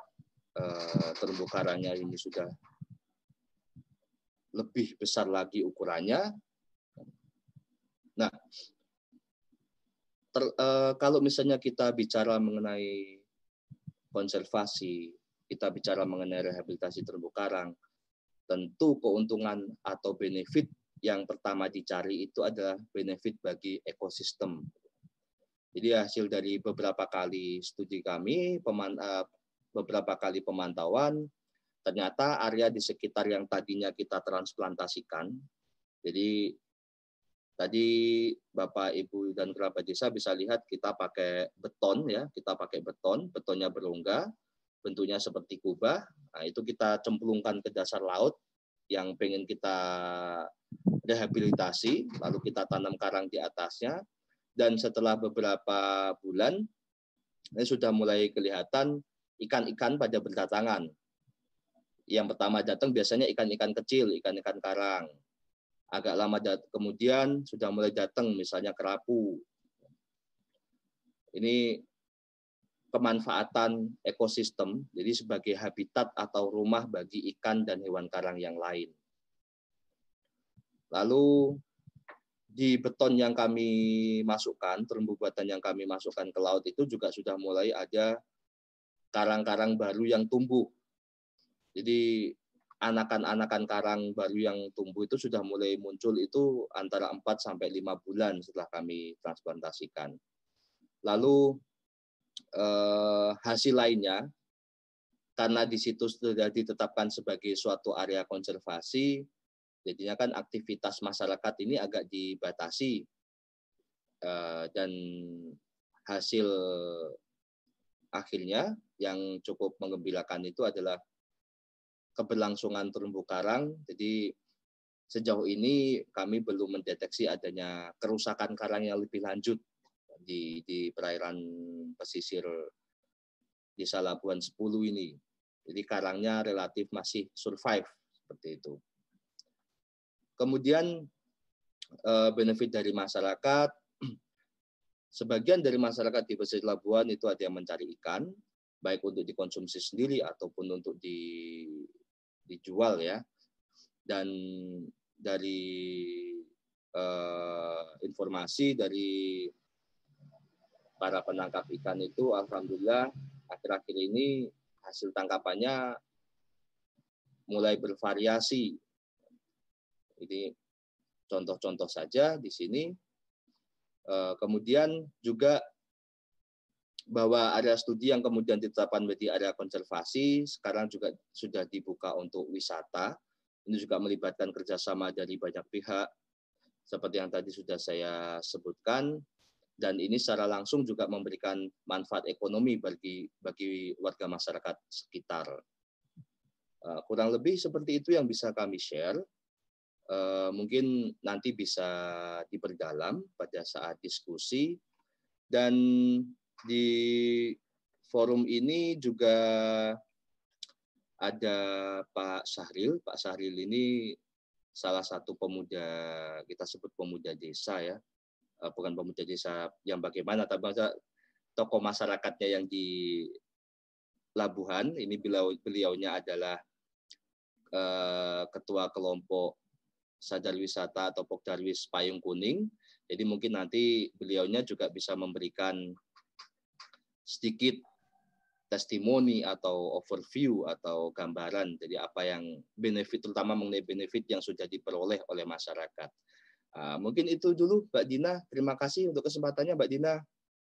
S4: eh, terumbu karangnya ini sudah lebih besar lagi ukurannya. Nah, ter, eh, kalau misalnya kita bicara mengenai konservasi, kita bicara mengenai rehabilitasi terumbu karang, tentu keuntungan atau benefit yang pertama dicari itu adalah benefit bagi ekosistem. Jadi hasil dari beberapa kali studi kami, uh, beberapa kali pemantauan, ternyata area di sekitar yang tadinya kita transplantasikan, jadi tadi Bapak, Ibu, dan kerabat desa bisa lihat kita pakai beton ya, kita pakai beton, betonnya berongga, bentuknya seperti kubah, nah, itu kita cemplungkan ke dasar laut yang pengen kita rehabilitasi, lalu kita tanam karang di atasnya, dan setelah beberapa bulan, ini sudah mulai kelihatan ikan-ikan pada berdatangan yang pertama datang biasanya ikan-ikan kecil, ikan-ikan karang. Agak lama kemudian sudah mulai datang misalnya kerapu. Ini pemanfaatan ekosistem, jadi sebagai habitat atau rumah bagi ikan dan hewan karang yang lain. Lalu di beton yang kami masukkan, terumbu buatan yang kami masukkan ke laut itu juga sudah mulai ada karang-karang baru yang tumbuh jadi anakan-anakan karang baru yang tumbuh itu sudah mulai muncul itu antara 4 sampai 5 bulan setelah kami transplantasikan. Lalu eh, hasil lainnya karena di situ sudah ditetapkan sebagai suatu area konservasi, Jadinya kan aktivitas masyarakat ini agak dibatasi uh, dan hasil akhirnya yang cukup mengembirakan itu adalah keberlangsungan terumbu karang. Jadi sejauh ini kami belum mendeteksi adanya kerusakan karang yang lebih lanjut di, di perairan pesisir di Salabuan 10 ini. Jadi karangnya relatif masih survive seperti itu. Kemudian eh, benefit dari masyarakat Sebagian dari masyarakat di pesisir Labuan itu ada yang mencari ikan, baik untuk dikonsumsi sendiri ataupun untuk di, dijual ya. Dan dari uh, informasi dari para penangkap ikan itu, alhamdulillah akhir-akhir ini hasil tangkapannya mulai bervariasi. Ini contoh-contoh saja di sini Eh, kemudian juga bahwa area studi yang kemudian ditetapkan menjadi area konservasi sekarang juga sudah dibuka untuk wisata. Ini juga melibatkan kerjasama dari banyak pihak, seperti yang tadi sudah saya sebutkan. Dan ini secara langsung juga memberikan manfaat ekonomi bagi bagi warga masyarakat sekitar. Eh, kurang lebih seperti itu yang bisa kami share. Eh, mungkin nanti bisa diperdalam pada saat diskusi dan di forum ini juga ada Pak Sahril. Pak Sahril ini salah satu pemuda kita sebut pemuda desa ya, bukan pemuda desa yang bagaimana, tapi tokoh masyarakatnya yang di Labuhan. Ini beliau beliaunya adalah uh, ketua kelompok Sadar Wisata atau Pokdarwis Payung Kuning. Jadi mungkin nanti beliaunya juga bisa memberikan sedikit testimoni atau overview atau gambaran jadi apa yang benefit terutama mengenai benefit yang sudah diperoleh oleh masyarakat. Uh, mungkin itu dulu Mbak Dina. Terima kasih untuk kesempatannya Mbak Dina.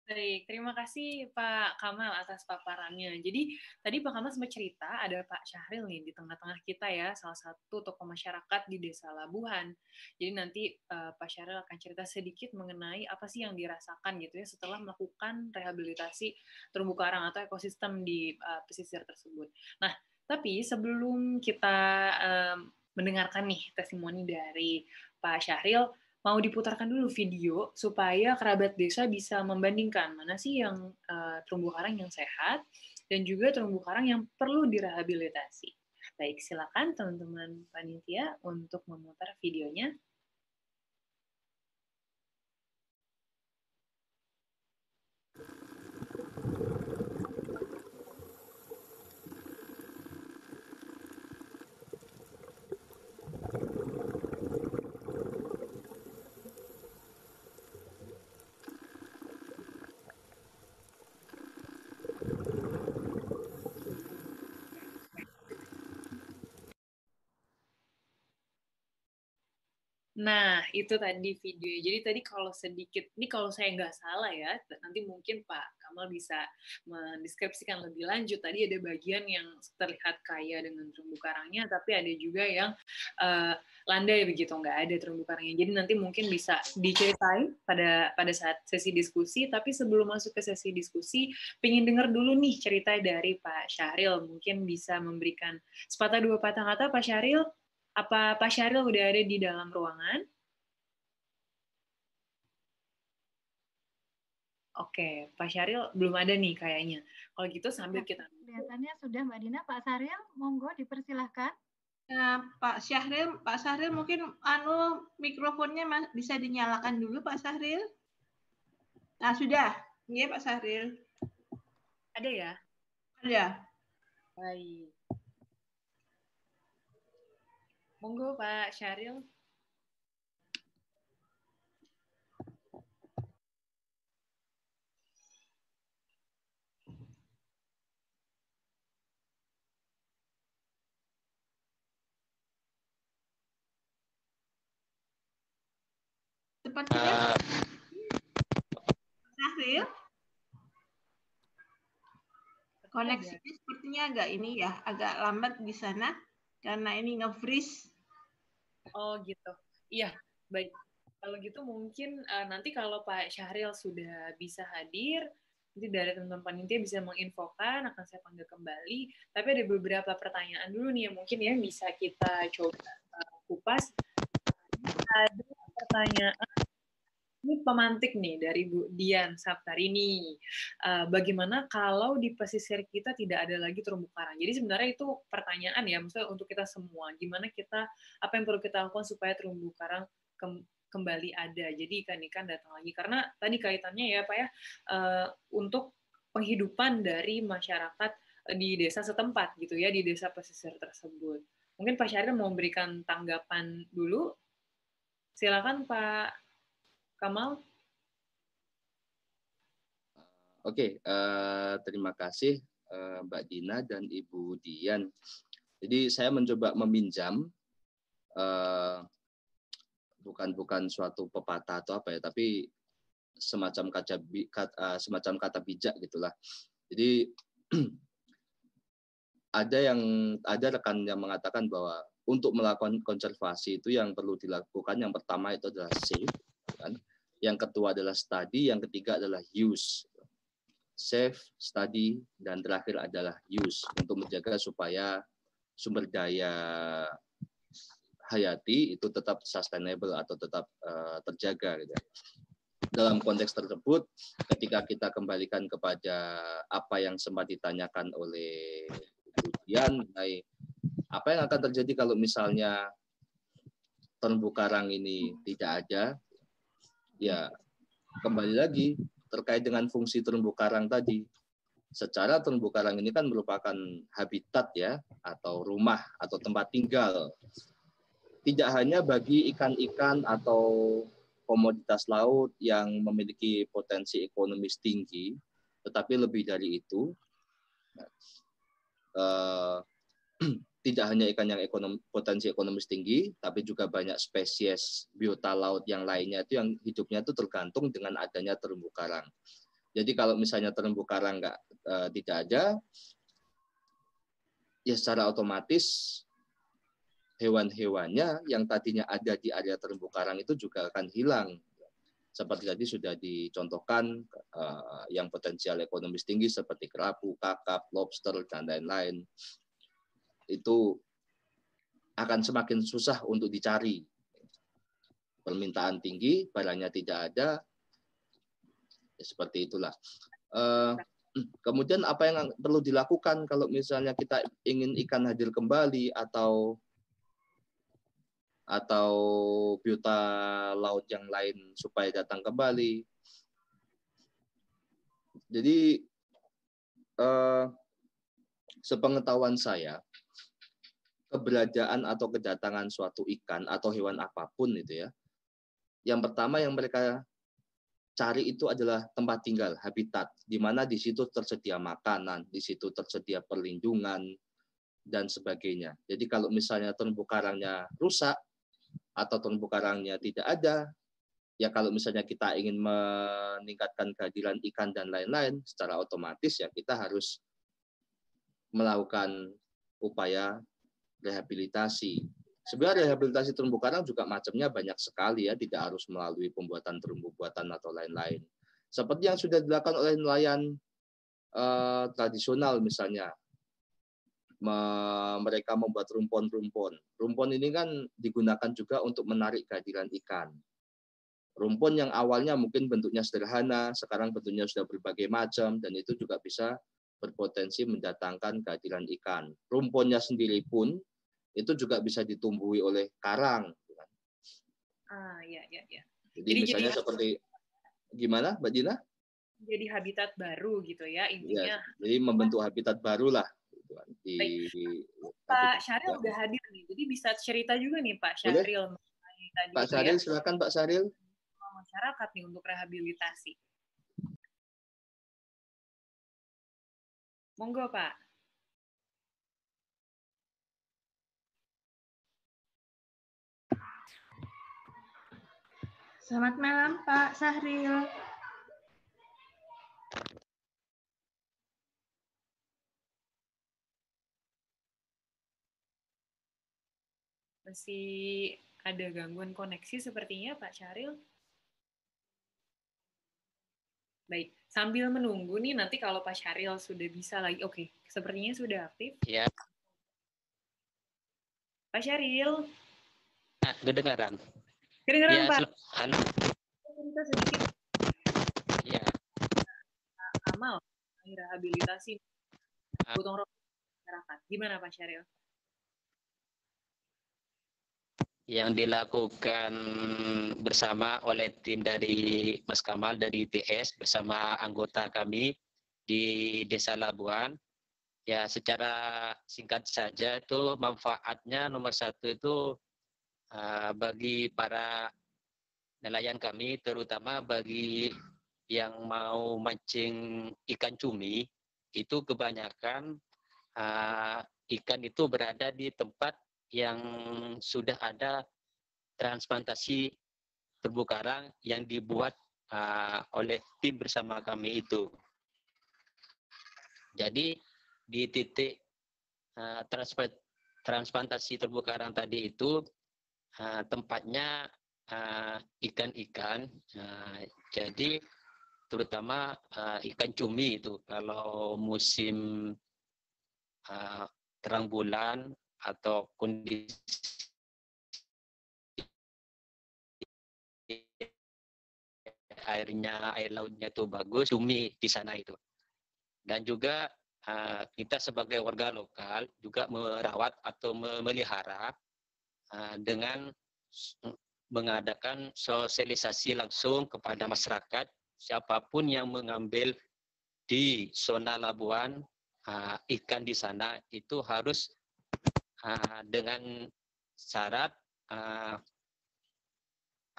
S1: Baik, terima kasih Pak Kamal atas paparannya. Jadi tadi Pak Kamal sempat cerita ada Pak Syahril nih di tengah-tengah kita ya, salah satu tokoh masyarakat di Desa Labuhan. Jadi nanti uh, Pak Syahril akan cerita sedikit mengenai apa sih yang dirasakan gitu ya setelah melakukan rehabilitasi terumbu karang atau ekosistem di uh, pesisir tersebut. Nah, tapi sebelum kita um, mendengarkan nih testimoni dari Pak Syahril, mau diputarkan dulu video supaya kerabat desa bisa membandingkan mana sih yang uh, terumbu karang yang sehat dan juga terumbu karang yang perlu direhabilitasi. Baik, silakan teman-teman panitia untuk memutar videonya. Nah, itu tadi video. Jadi tadi kalau sedikit, ini kalau saya nggak salah ya, nanti mungkin Pak Kamal bisa mendeskripsikan lebih lanjut. Tadi ada bagian yang terlihat kaya dengan terumbu karangnya, tapi ada juga yang uh, landai begitu, nggak ada terumbu karangnya. Jadi nanti mungkin bisa diceritain pada pada saat sesi diskusi. Tapi sebelum masuk ke sesi diskusi, pengen dengar dulu nih cerita dari Pak Syahril. Mungkin bisa memberikan sepatah dua patah kata Pak Syahril apa Pak Syahril udah ada di dalam ruangan? Oke, Pak Syahril belum ada nih kayaknya. Kalau gitu sambil nah, kita...
S2: Kelihatannya sudah Mbak Dina. Pak Syahril, monggo dipersilahkan.
S5: Nah, Pak Syahril, Pak Syahril mungkin anu mikrofonnya bisa dinyalakan dulu Pak Syahril. Nah, sudah. Iya Pak Syahril.
S1: Ada ya?
S5: Ada.
S1: Baik. Monggo Pak Syaril.
S5: Sepertinya uh, Syahril? Koneksinya sepertinya agak ini ya agak lambat di sana karena ini nge-freeze
S1: Oh gitu. Iya, baik. Kalau gitu mungkin uh, nanti kalau Pak Syahril sudah bisa hadir, nanti dari teman-teman panitia bisa menginfokan, akan saya panggil kembali. Tapi ada beberapa pertanyaan dulu nih yang mungkin ya bisa kita coba uh, kupas. Ada pertanyaan ini pemantik nih dari Bu Dian Saptarini. Uh, bagaimana kalau di pesisir kita tidak ada lagi terumbu karang? Jadi sebenarnya itu pertanyaan ya, maksudnya untuk kita semua. Gimana kita, apa yang perlu kita lakukan supaya terumbu karang kembali ada. Jadi ikan-ikan datang lagi. Karena tadi kaitannya ya Pak ya, uh, untuk penghidupan dari masyarakat di desa setempat gitu ya, di desa pesisir tersebut. Mungkin Pak Syahril mau memberikan tanggapan dulu. Silakan Pak Kamal?
S4: Oke, okay, uh, eh, terima kasih uh, Mbak Dina dan Ibu Dian. Jadi saya mencoba meminjam uh, bukan bukan suatu pepatah atau apa ya, tapi semacam kaca uh, semacam kata bijak gitulah. Jadi ada yang ada rekan yang mengatakan bahwa untuk melakukan konservasi itu yang perlu dilakukan yang pertama itu adalah safe kan yang kedua adalah study, yang ketiga adalah use. Save, study, dan terakhir adalah use untuk menjaga supaya sumber daya hayati itu tetap sustainable atau tetap uh, terjaga. Gitu. Dalam konteks tersebut, ketika kita kembalikan kepada apa yang sempat ditanyakan oleh Dian mengenai apa yang akan terjadi kalau misalnya terumbu karang ini tidak ada, ya kembali lagi terkait dengan fungsi terumbu karang tadi. Secara terumbu karang ini kan merupakan habitat ya atau rumah atau tempat tinggal. Tidak hanya bagi ikan-ikan atau komoditas laut yang memiliki potensi ekonomis tinggi, tetapi lebih dari itu, eh, tidak hanya ikan yang ekonom, potensi ekonomis tinggi, tapi juga banyak spesies biota laut yang lainnya itu yang hidupnya itu tergantung dengan adanya terumbu karang. Jadi kalau misalnya terumbu karang nggak e, tidak ada, ya secara otomatis hewan-hewannya yang tadinya ada di area terumbu karang itu juga akan hilang. Seperti tadi sudah dicontohkan uh, yang potensial ekonomis tinggi seperti kerapu, kakap, lobster, dan lain-lain itu akan semakin susah untuk dicari. Permintaan tinggi, barangnya tidak ada, ya seperti itulah. Uh, kemudian apa yang perlu dilakukan kalau misalnya kita ingin ikan hadir kembali atau atau biota laut yang lain supaya datang kembali. Jadi uh, sepengetahuan saya keberadaan atau kedatangan suatu ikan atau hewan apa pun itu ya. Yang pertama yang mereka cari itu adalah tempat tinggal, habitat, di mana di situ tersedia makanan, di situ tersedia perlindungan dan sebagainya. Jadi kalau misalnya terumbu karangnya rusak atau terumbu karangnya tidak ada, ya kalau misalnya kita ingin meningkatkan kehadiran ikan dan lain-lain, secara otomatis ya kita harus melakukan upaya rehabilitasi. Sebenarnya rehabilitasi terumbu karang juga macamnya banyak sekali ya, tidak harus melalui pembuatan terumbu buatan atau lain-lain. Seperti yang sudah dilakukan oleh nelayan eh, tradisional misalnya, me mereka membuat rumpon-rumpon. Rumpon ini kan digunakan juga untuk menarik kehadiran ikan. Rumpon yang awalnya mungkin bentuknya sederhana, sekarang bentuknya sudah berbagai macam, dan itu juga bisa berpotensi mendatangkan kehadiran ikan. Rumponnya sendiri pun itu juga bisa ditumbuhi oleh karang. Gitu kan.
S1: Ah, ya, ya, ya.
S4: Jadi, jadi misalnya jadi, seperti gimana, Mbak Dina?
S1: Jadi habitat baru gitu ya intinya.
S4: Ya, jadi membentuk habitat baru lah. Gitu
S1: kan, di, Pak Syahril udah hadir nih, jadi bisa cerita juga nih Pak Syahril.
S4: Tadi Pak Syahril, ya. silakan Pak Syahril.
S1: Masyarakat nih untuk rehabilitasi. Monggo Pak.
S5: Selamat malam Pak Sahril.
S1: Masih ada gangguan koneksi sepertinya Pak Syaril. Baik, sambil menunggu nih nanti kalau Pak Syaril sudah bisa lagi. Oke, sepertinya sudah aktif.
S6: Ya.
S1: Pak Syaril.
S6: Nah, kedengaran.
S1: Kedengaran
S6: ya,
S1: Pak.
S6: Halo.
S1: Cerita sedikit.
S6: Ya.
S1: Amal rehabilitasi gotong royong masyarakat. Gimana Pak Syaril?
S6: yang dilakukan bersama oleh tim dari Mas Kamal dari ITS bersama anggota kami di Desa Labuan. Ya secara singkat saja itu manfaatnya nomor satu itu uh, bagi para nelayan kami terutama bagi yang mau mancing ikan cumi itu kebanyakan uh, ikan itu berada di tempat yang sudah ada transplantasi terumbu karang yang dibuat uh, oleh tim bersama kami itu. Jadi di titik uh, transplantasi terumbu karang tadi itu uh, tempatnya ikan-ikan. Uh, uh, jadi terutama uh, ikan cumi itu kalau musim uh, terang bulan atau kondisi airnya air lautnya itu bagus cumi di sana itu dan juga uh, kita sebagai warga lokal juga merawat atau memelihara uh, dengan mengadakan sosialisasi langsung kepada masyarakat siapa pun yang mengambil di zona Labuan uh, ikan di sana itu harus uh, dengan syarat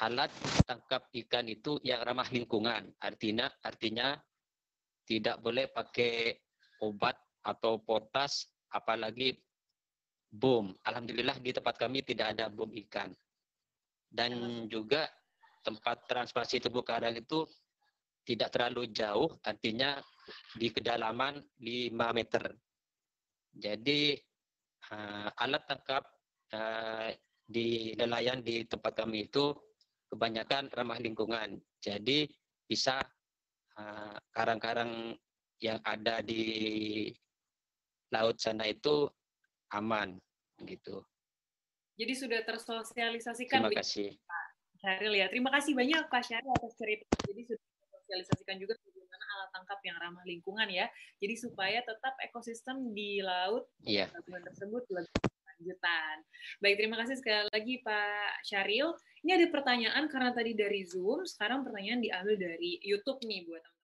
S6: alat tangkap ikan itu yang ramah lingkungan. Artinya artinya tidak boleh pakai obat atau potas apalagi bom. Alhamdulillah di tempat kami tidak ada bom ikan. Dan juga tempat transplantasi terumbu karang itu tidak terlalu jauh, artinya di kedalaman 5 meter. Jadi uh, alat tangkap uh, di nelayan di tempat kami itu kebanyakan ramah lingkungan. Jadi bisa karang-karang uh, yang ada di laut sana itu aman gitu.
S1: Jadi sudah tersosialisasikan
S6: Terima kasih.
S1: Pak Syaril ya. Terima kasih banyak Pak Syaril atas cerita. Jadi sudah tersosialisasikan juga bagaimana alat tangkap yang ramah lingkungan ya. Jadi supaya tetap ekosistem di laut
S6: yeah.
S1: tersebut lebih lanjutan. Baik, terima kasih sekali lagi Pak Syaril. Ini ada pertanyaan karena tadi dari Zoom, sekarang pertanyaan diambil dari YouTube nih buat teman-teman.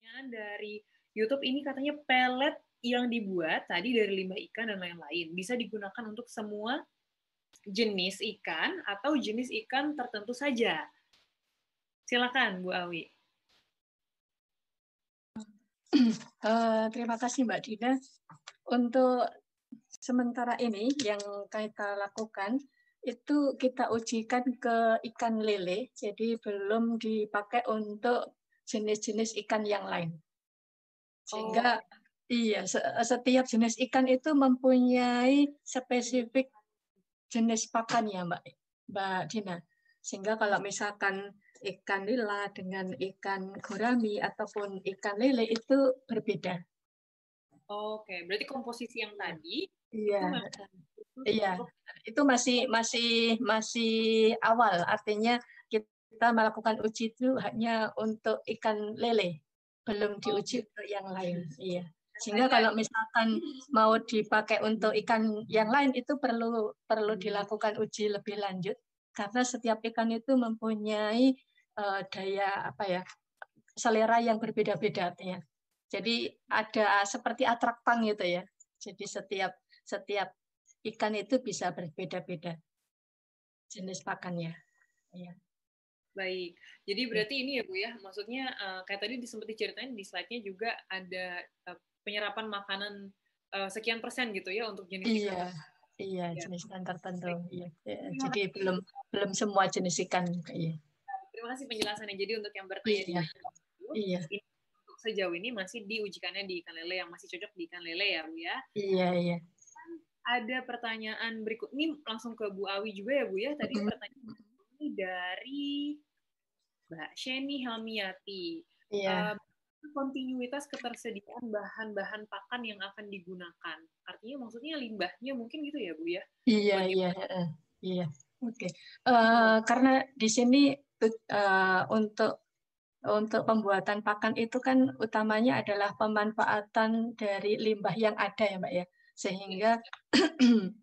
S1: Pertanyaan dari YouTube ini katanya pelet yang dibuat tadi dari limbah ikan dan lain-lain bisa digunakan untuk semua jenis ikan atau jenis ikan tertentu saja. Silakan Bu Awi.
S3: Uh, terima kasih Mbak Dina. Untuk sementara ini yang kita lakukan itu kita ujikan ke ikan lele, jadi belum dipakai untuk jenis-jenis ikan yang lain. Sehingga oh. Iya setiap jenis ikan itu mempunyai spesifik jenis pakan ya Mbak Mbak Dina. Sehingga kalau misalkan ikan lila dengan ikan gurami ataupun ikan lele itu berbeda.
S1: Oke, berarti komposisi yang tadi
S3: Iya. Iya. Itu masih masih masih awal, artinya kita melakukan uji itu hanya untuk ikan lele, belum diuji untuk yang lain. Iya. Sehingga kalau misalkan mau dipakai untuk ikan yang lain itu perlu perlu dilakukan uji lebih lanjut karena setiap ikan itu mempunyai uh, daya apa ya selera yang berbeda-beda artinya. Jadi ada seperti atraktan gitu ya. Jadi setiap setiap ikan itu bisa berbeda-beda jenis pakannya. Ya.
S1: Baik, jadi berarti ini ya Bu ya, maksudnya uh, kayak tadi sempat diceritain di slide-nya juga ada uh, penyerapan makanan uh, sekian persen gitu ya untuk jenis
S3: iya, ikan. Iya, ya. jenis ikan tertentu. Iya. Ya, jadi belum belum semua jenis ikan. Iya.
S1: Terima kasih penjelasannya. Jadi untuk yang bertanya
S3: iya.
S1: di iya. ini untuk sejauh ini masih diujikannya di ikan lele yang masih cocok di ikan lele ya Bu ya.
S3: Iya, iya
S1: ada pertanyaan berikut ini langsung ke Bu Awi juga ya Bu ya. Tadi pertanyaan ini dari Mbak Sheni Helmiati. Iya. Uh, kontinuitas ketersediaan bahan-bahan pakan yang akan digunakan. Artinya maksudnya limbahnya mungkin gitu ya Bu ya?
S3: Iya, iya, iya. Oke. Okay. Uh, eh, karena di sini uh, untuk untuk pembuatan pakan itu kan utamanya adalah pemanfaatan dari limbah yang ada ya Mbak ya. Sehingga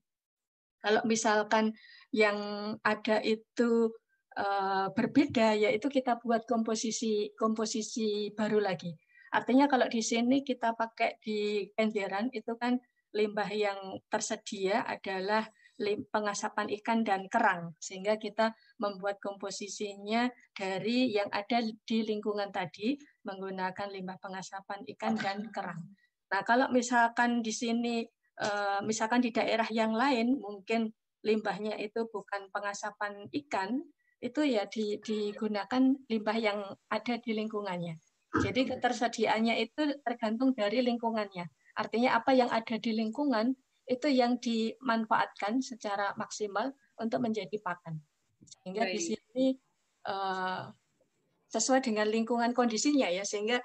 S3: kalau misalkan yang ada itu uh, berbeda yaitu kita buat komposisi komposisi baru lagi. Artinya kalau di sini kita pakai di kenjeran itu kan limbah yang tersedia adalah pengasapan ikan dan kerang sehingga kita membuat komposisinya dari yang ada di lingkungan tadi menggunakan limbah pengasapan ikan dan kerang. Nah, kalau misalkan di sini eh, misalkan di daerah yang lain mungkin limbahnya itu bukan pengasapan ikan, itu ya digunakan limbah yang ada di lingkungannya. Jadi ketersediaannya itu tergantung dari lingkungannya. Artinya apa yang ada di lingkungan itu yang dimanfaatkan secara maksimal untuk menjadi pakan. Sehingga Baik. di sini uh, sesuai dengan lingkungan kondisinya ya, sehingga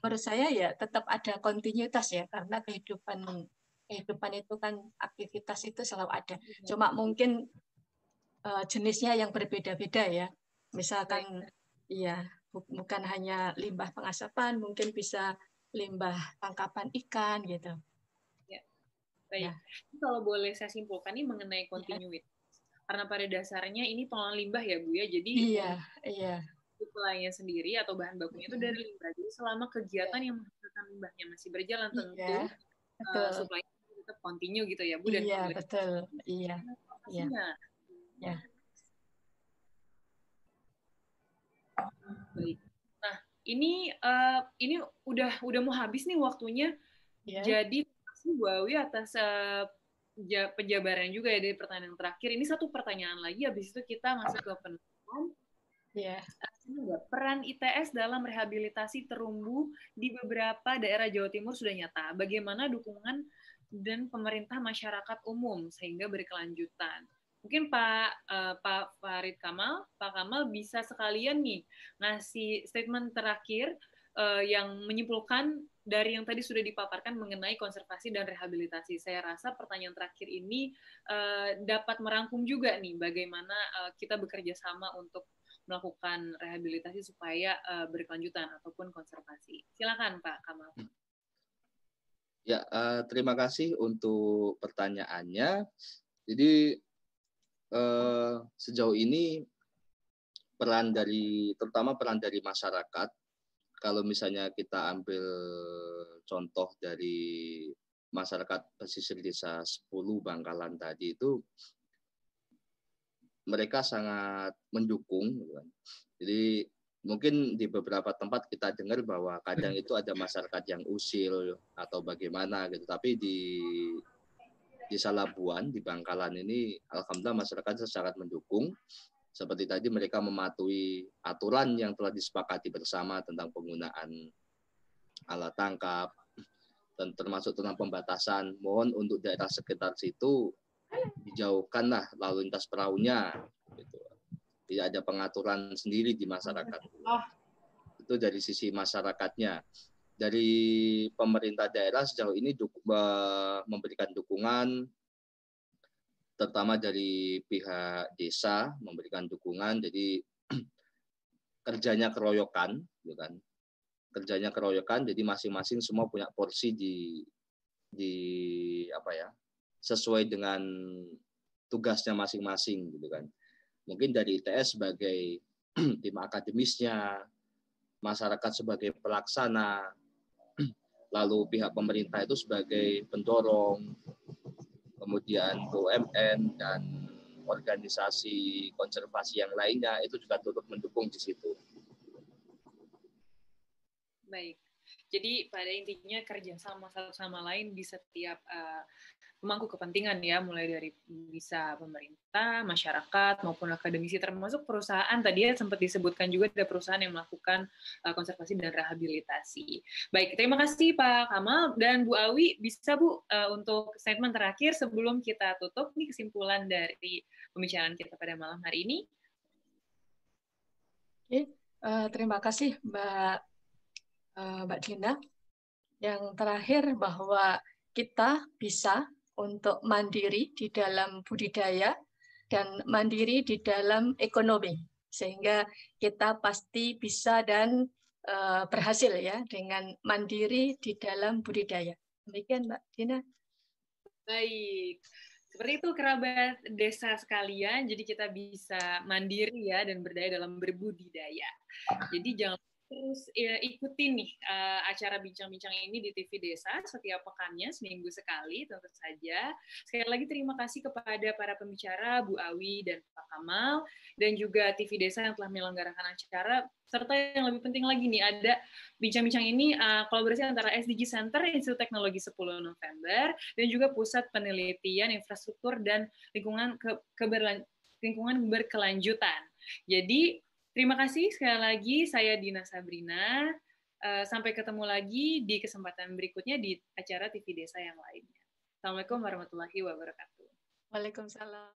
S3: menurut saya ya tetap ada kontinuitas ya, karena kehidupan kehidupan itu kan aktivitas itu selalu ada. Iya. Cuma mungkin uh, jenisnya yang berbeda-beda ya. Misalkan iya bukan hanya limbah pengasapan, mungkin bisa limbah tangkapan ikan gitu.
S1: Baik. Ya. Kalau boleh saya simpulkan ini mengenai kontinuitas. Ya. Karena pada dasarnya ini pengolahan limbah ya Bu ya. Jadi
S3: Iya, iya.
S1: Suplainya sendiri atau bahan bakunya itu dari limbah. Jadi selama kegiatan yang menghasilkan limbahnya masih berjalan tentu iya, uh, supply tetap continue gitu ya Bu
S3: dan Iya, betul. Iya. Iya. Ya.
S1: Baik. Nah, ini uh, ini udah udah mau habis nih waktunya. Ya. Jadi kasih Bu Awi atas uh, penjabaran juga ya dari pertanyaan terakhir. Ini satu pertanyaan lagi, habis itu kita masuk ke penelitian.
S3: Yeah.
S1: Peran ITS dalam rehabilitasi terumbu di beberapa daerah Jawa Timur sudah nyata. Bagaimana dukungan dan pemerintah masyarakat umum sehingga berkelanjutan. Mungkin Pak uh, Pak Farid Kamal, Pak Kamal bisa sekalian nih ngasih statement terakhir uh, yang menyimpulkan dari yang tadi sudah dipaparkan mengenai konservasi dan rehabilitasi. Saya rasa pertanyaan terakhir ini uh, dapat merangkum juga nih bagaimana uh, kita bekerja sama untuk melakukan rehabilitasi supaya uh, berkelanjutan ataupun konservasi. Silakan Pak Kamal.
S4: Ya, uh, terima kasih untuk pertanyaannya. Jadi uh, sejauh ini peran dari terutama peran dari masyarakat kalau misalnya kita ambil contoh dari masyarakat pesisir desa 10 Bangkalan tadi itu mereka sangat mendukung gitu kan. jadi mungkin di beberapa tempat kita dengar bahwa kadang itu ada masyarakat yang usil atau bagaimana gitu tapi di di Salabuan di Bangkalan ini alhamdulillah masyarakat sangat mendukung seperti tadi mereka mematuhi aturan yang telah disepakati bersama tentang penggunaan alat tangkap dan termasuk tentang pembatasan. Mohon untuk daerah sekitar situ dijauhkanlah lalu lintas perahunya. Gitu. Tidak ada pengaturan sendiri di masyarakat. Oh. Itu dari sisi masyarakatnya. Dari pemerintah daerah sejauh ini memberikan dukungan terutama dari pihak desa memberikan dukungan. Jadi kerjanya keroyokan gitu kan? Kerjanya keroyokan jadi masing-masing semua punya porsi di di apa ya sesuai dengan tugasnya masing-masing gitu kan? Mungkin dari ITS sebagai tim akademisnya masyarakat sebagai pelaksana lalu pihak pemerintah itu sebagai pendorong kemudian BUMN dan organisasi konservasi yang lainnya itu juga turut mendukung di situ.
S1: Baik. Jadi pada intinya kerjasama satu sama lain di setiap uh, pemangku kepentingan ya, mulai dari bisa pemerintah, masyarakat maupun akademisi termasuk perusahaan tadi ya sempat disebutkan juga ada perusahaan yang melakukan uh, konservasi dan rehabilitasi. Baik, terima kasih Pak Kamal dan Bu Awi bisa Bu uh, untuk statement terakhir sebelum kita tutup nih kesimpulan dari pembicaraan kita pada malam hari ini.
S3: Oke, uh, terima kasih Mbak uh, Mbak Dina. Yang terakhir bahwa kita bisa untuk mandiri di dalam budidaya dan mandiri di dalam ekonomi sehingga kita pasti bisa dan uh, berhasil ya dengan mandiri di dalam budidaya. Demikian Mbak Dina.
S1: Baik. Seperti itu kerabat desa sekalian, jadi kita bisa mandiri ya dan berdaya dalam berbudidaya. Jadi jangan terus ya, ikutin nih uh, acara bincang-bincang ini di TV Desa setiap pekannya seminggu sekali tentu saja. Sekali lagi terima kasih kepada para pembicara Bu Awi dan Pak Kamal dan juga TV Desa yang telah menyelenggarakan acara serta yang lebih penting lagi nih ada bincang-bincang ini uh, kolaborasi antara SDG Center Institut Teknologi 10 November dan juga Pusat Penelitian Infrastruktur dan Lingkungan ke Keberlan lingkungan berkelanjutan. Jadi Terima kasih sekali lagi, saya Dina Sabrina. Eh, sampai ketemu lagi di kesempatan berikutnya di acara TV Desa yang lainnya. Assalamualaikum warahmatullahi wabarakatuh.
S3: Waalaikumsalam.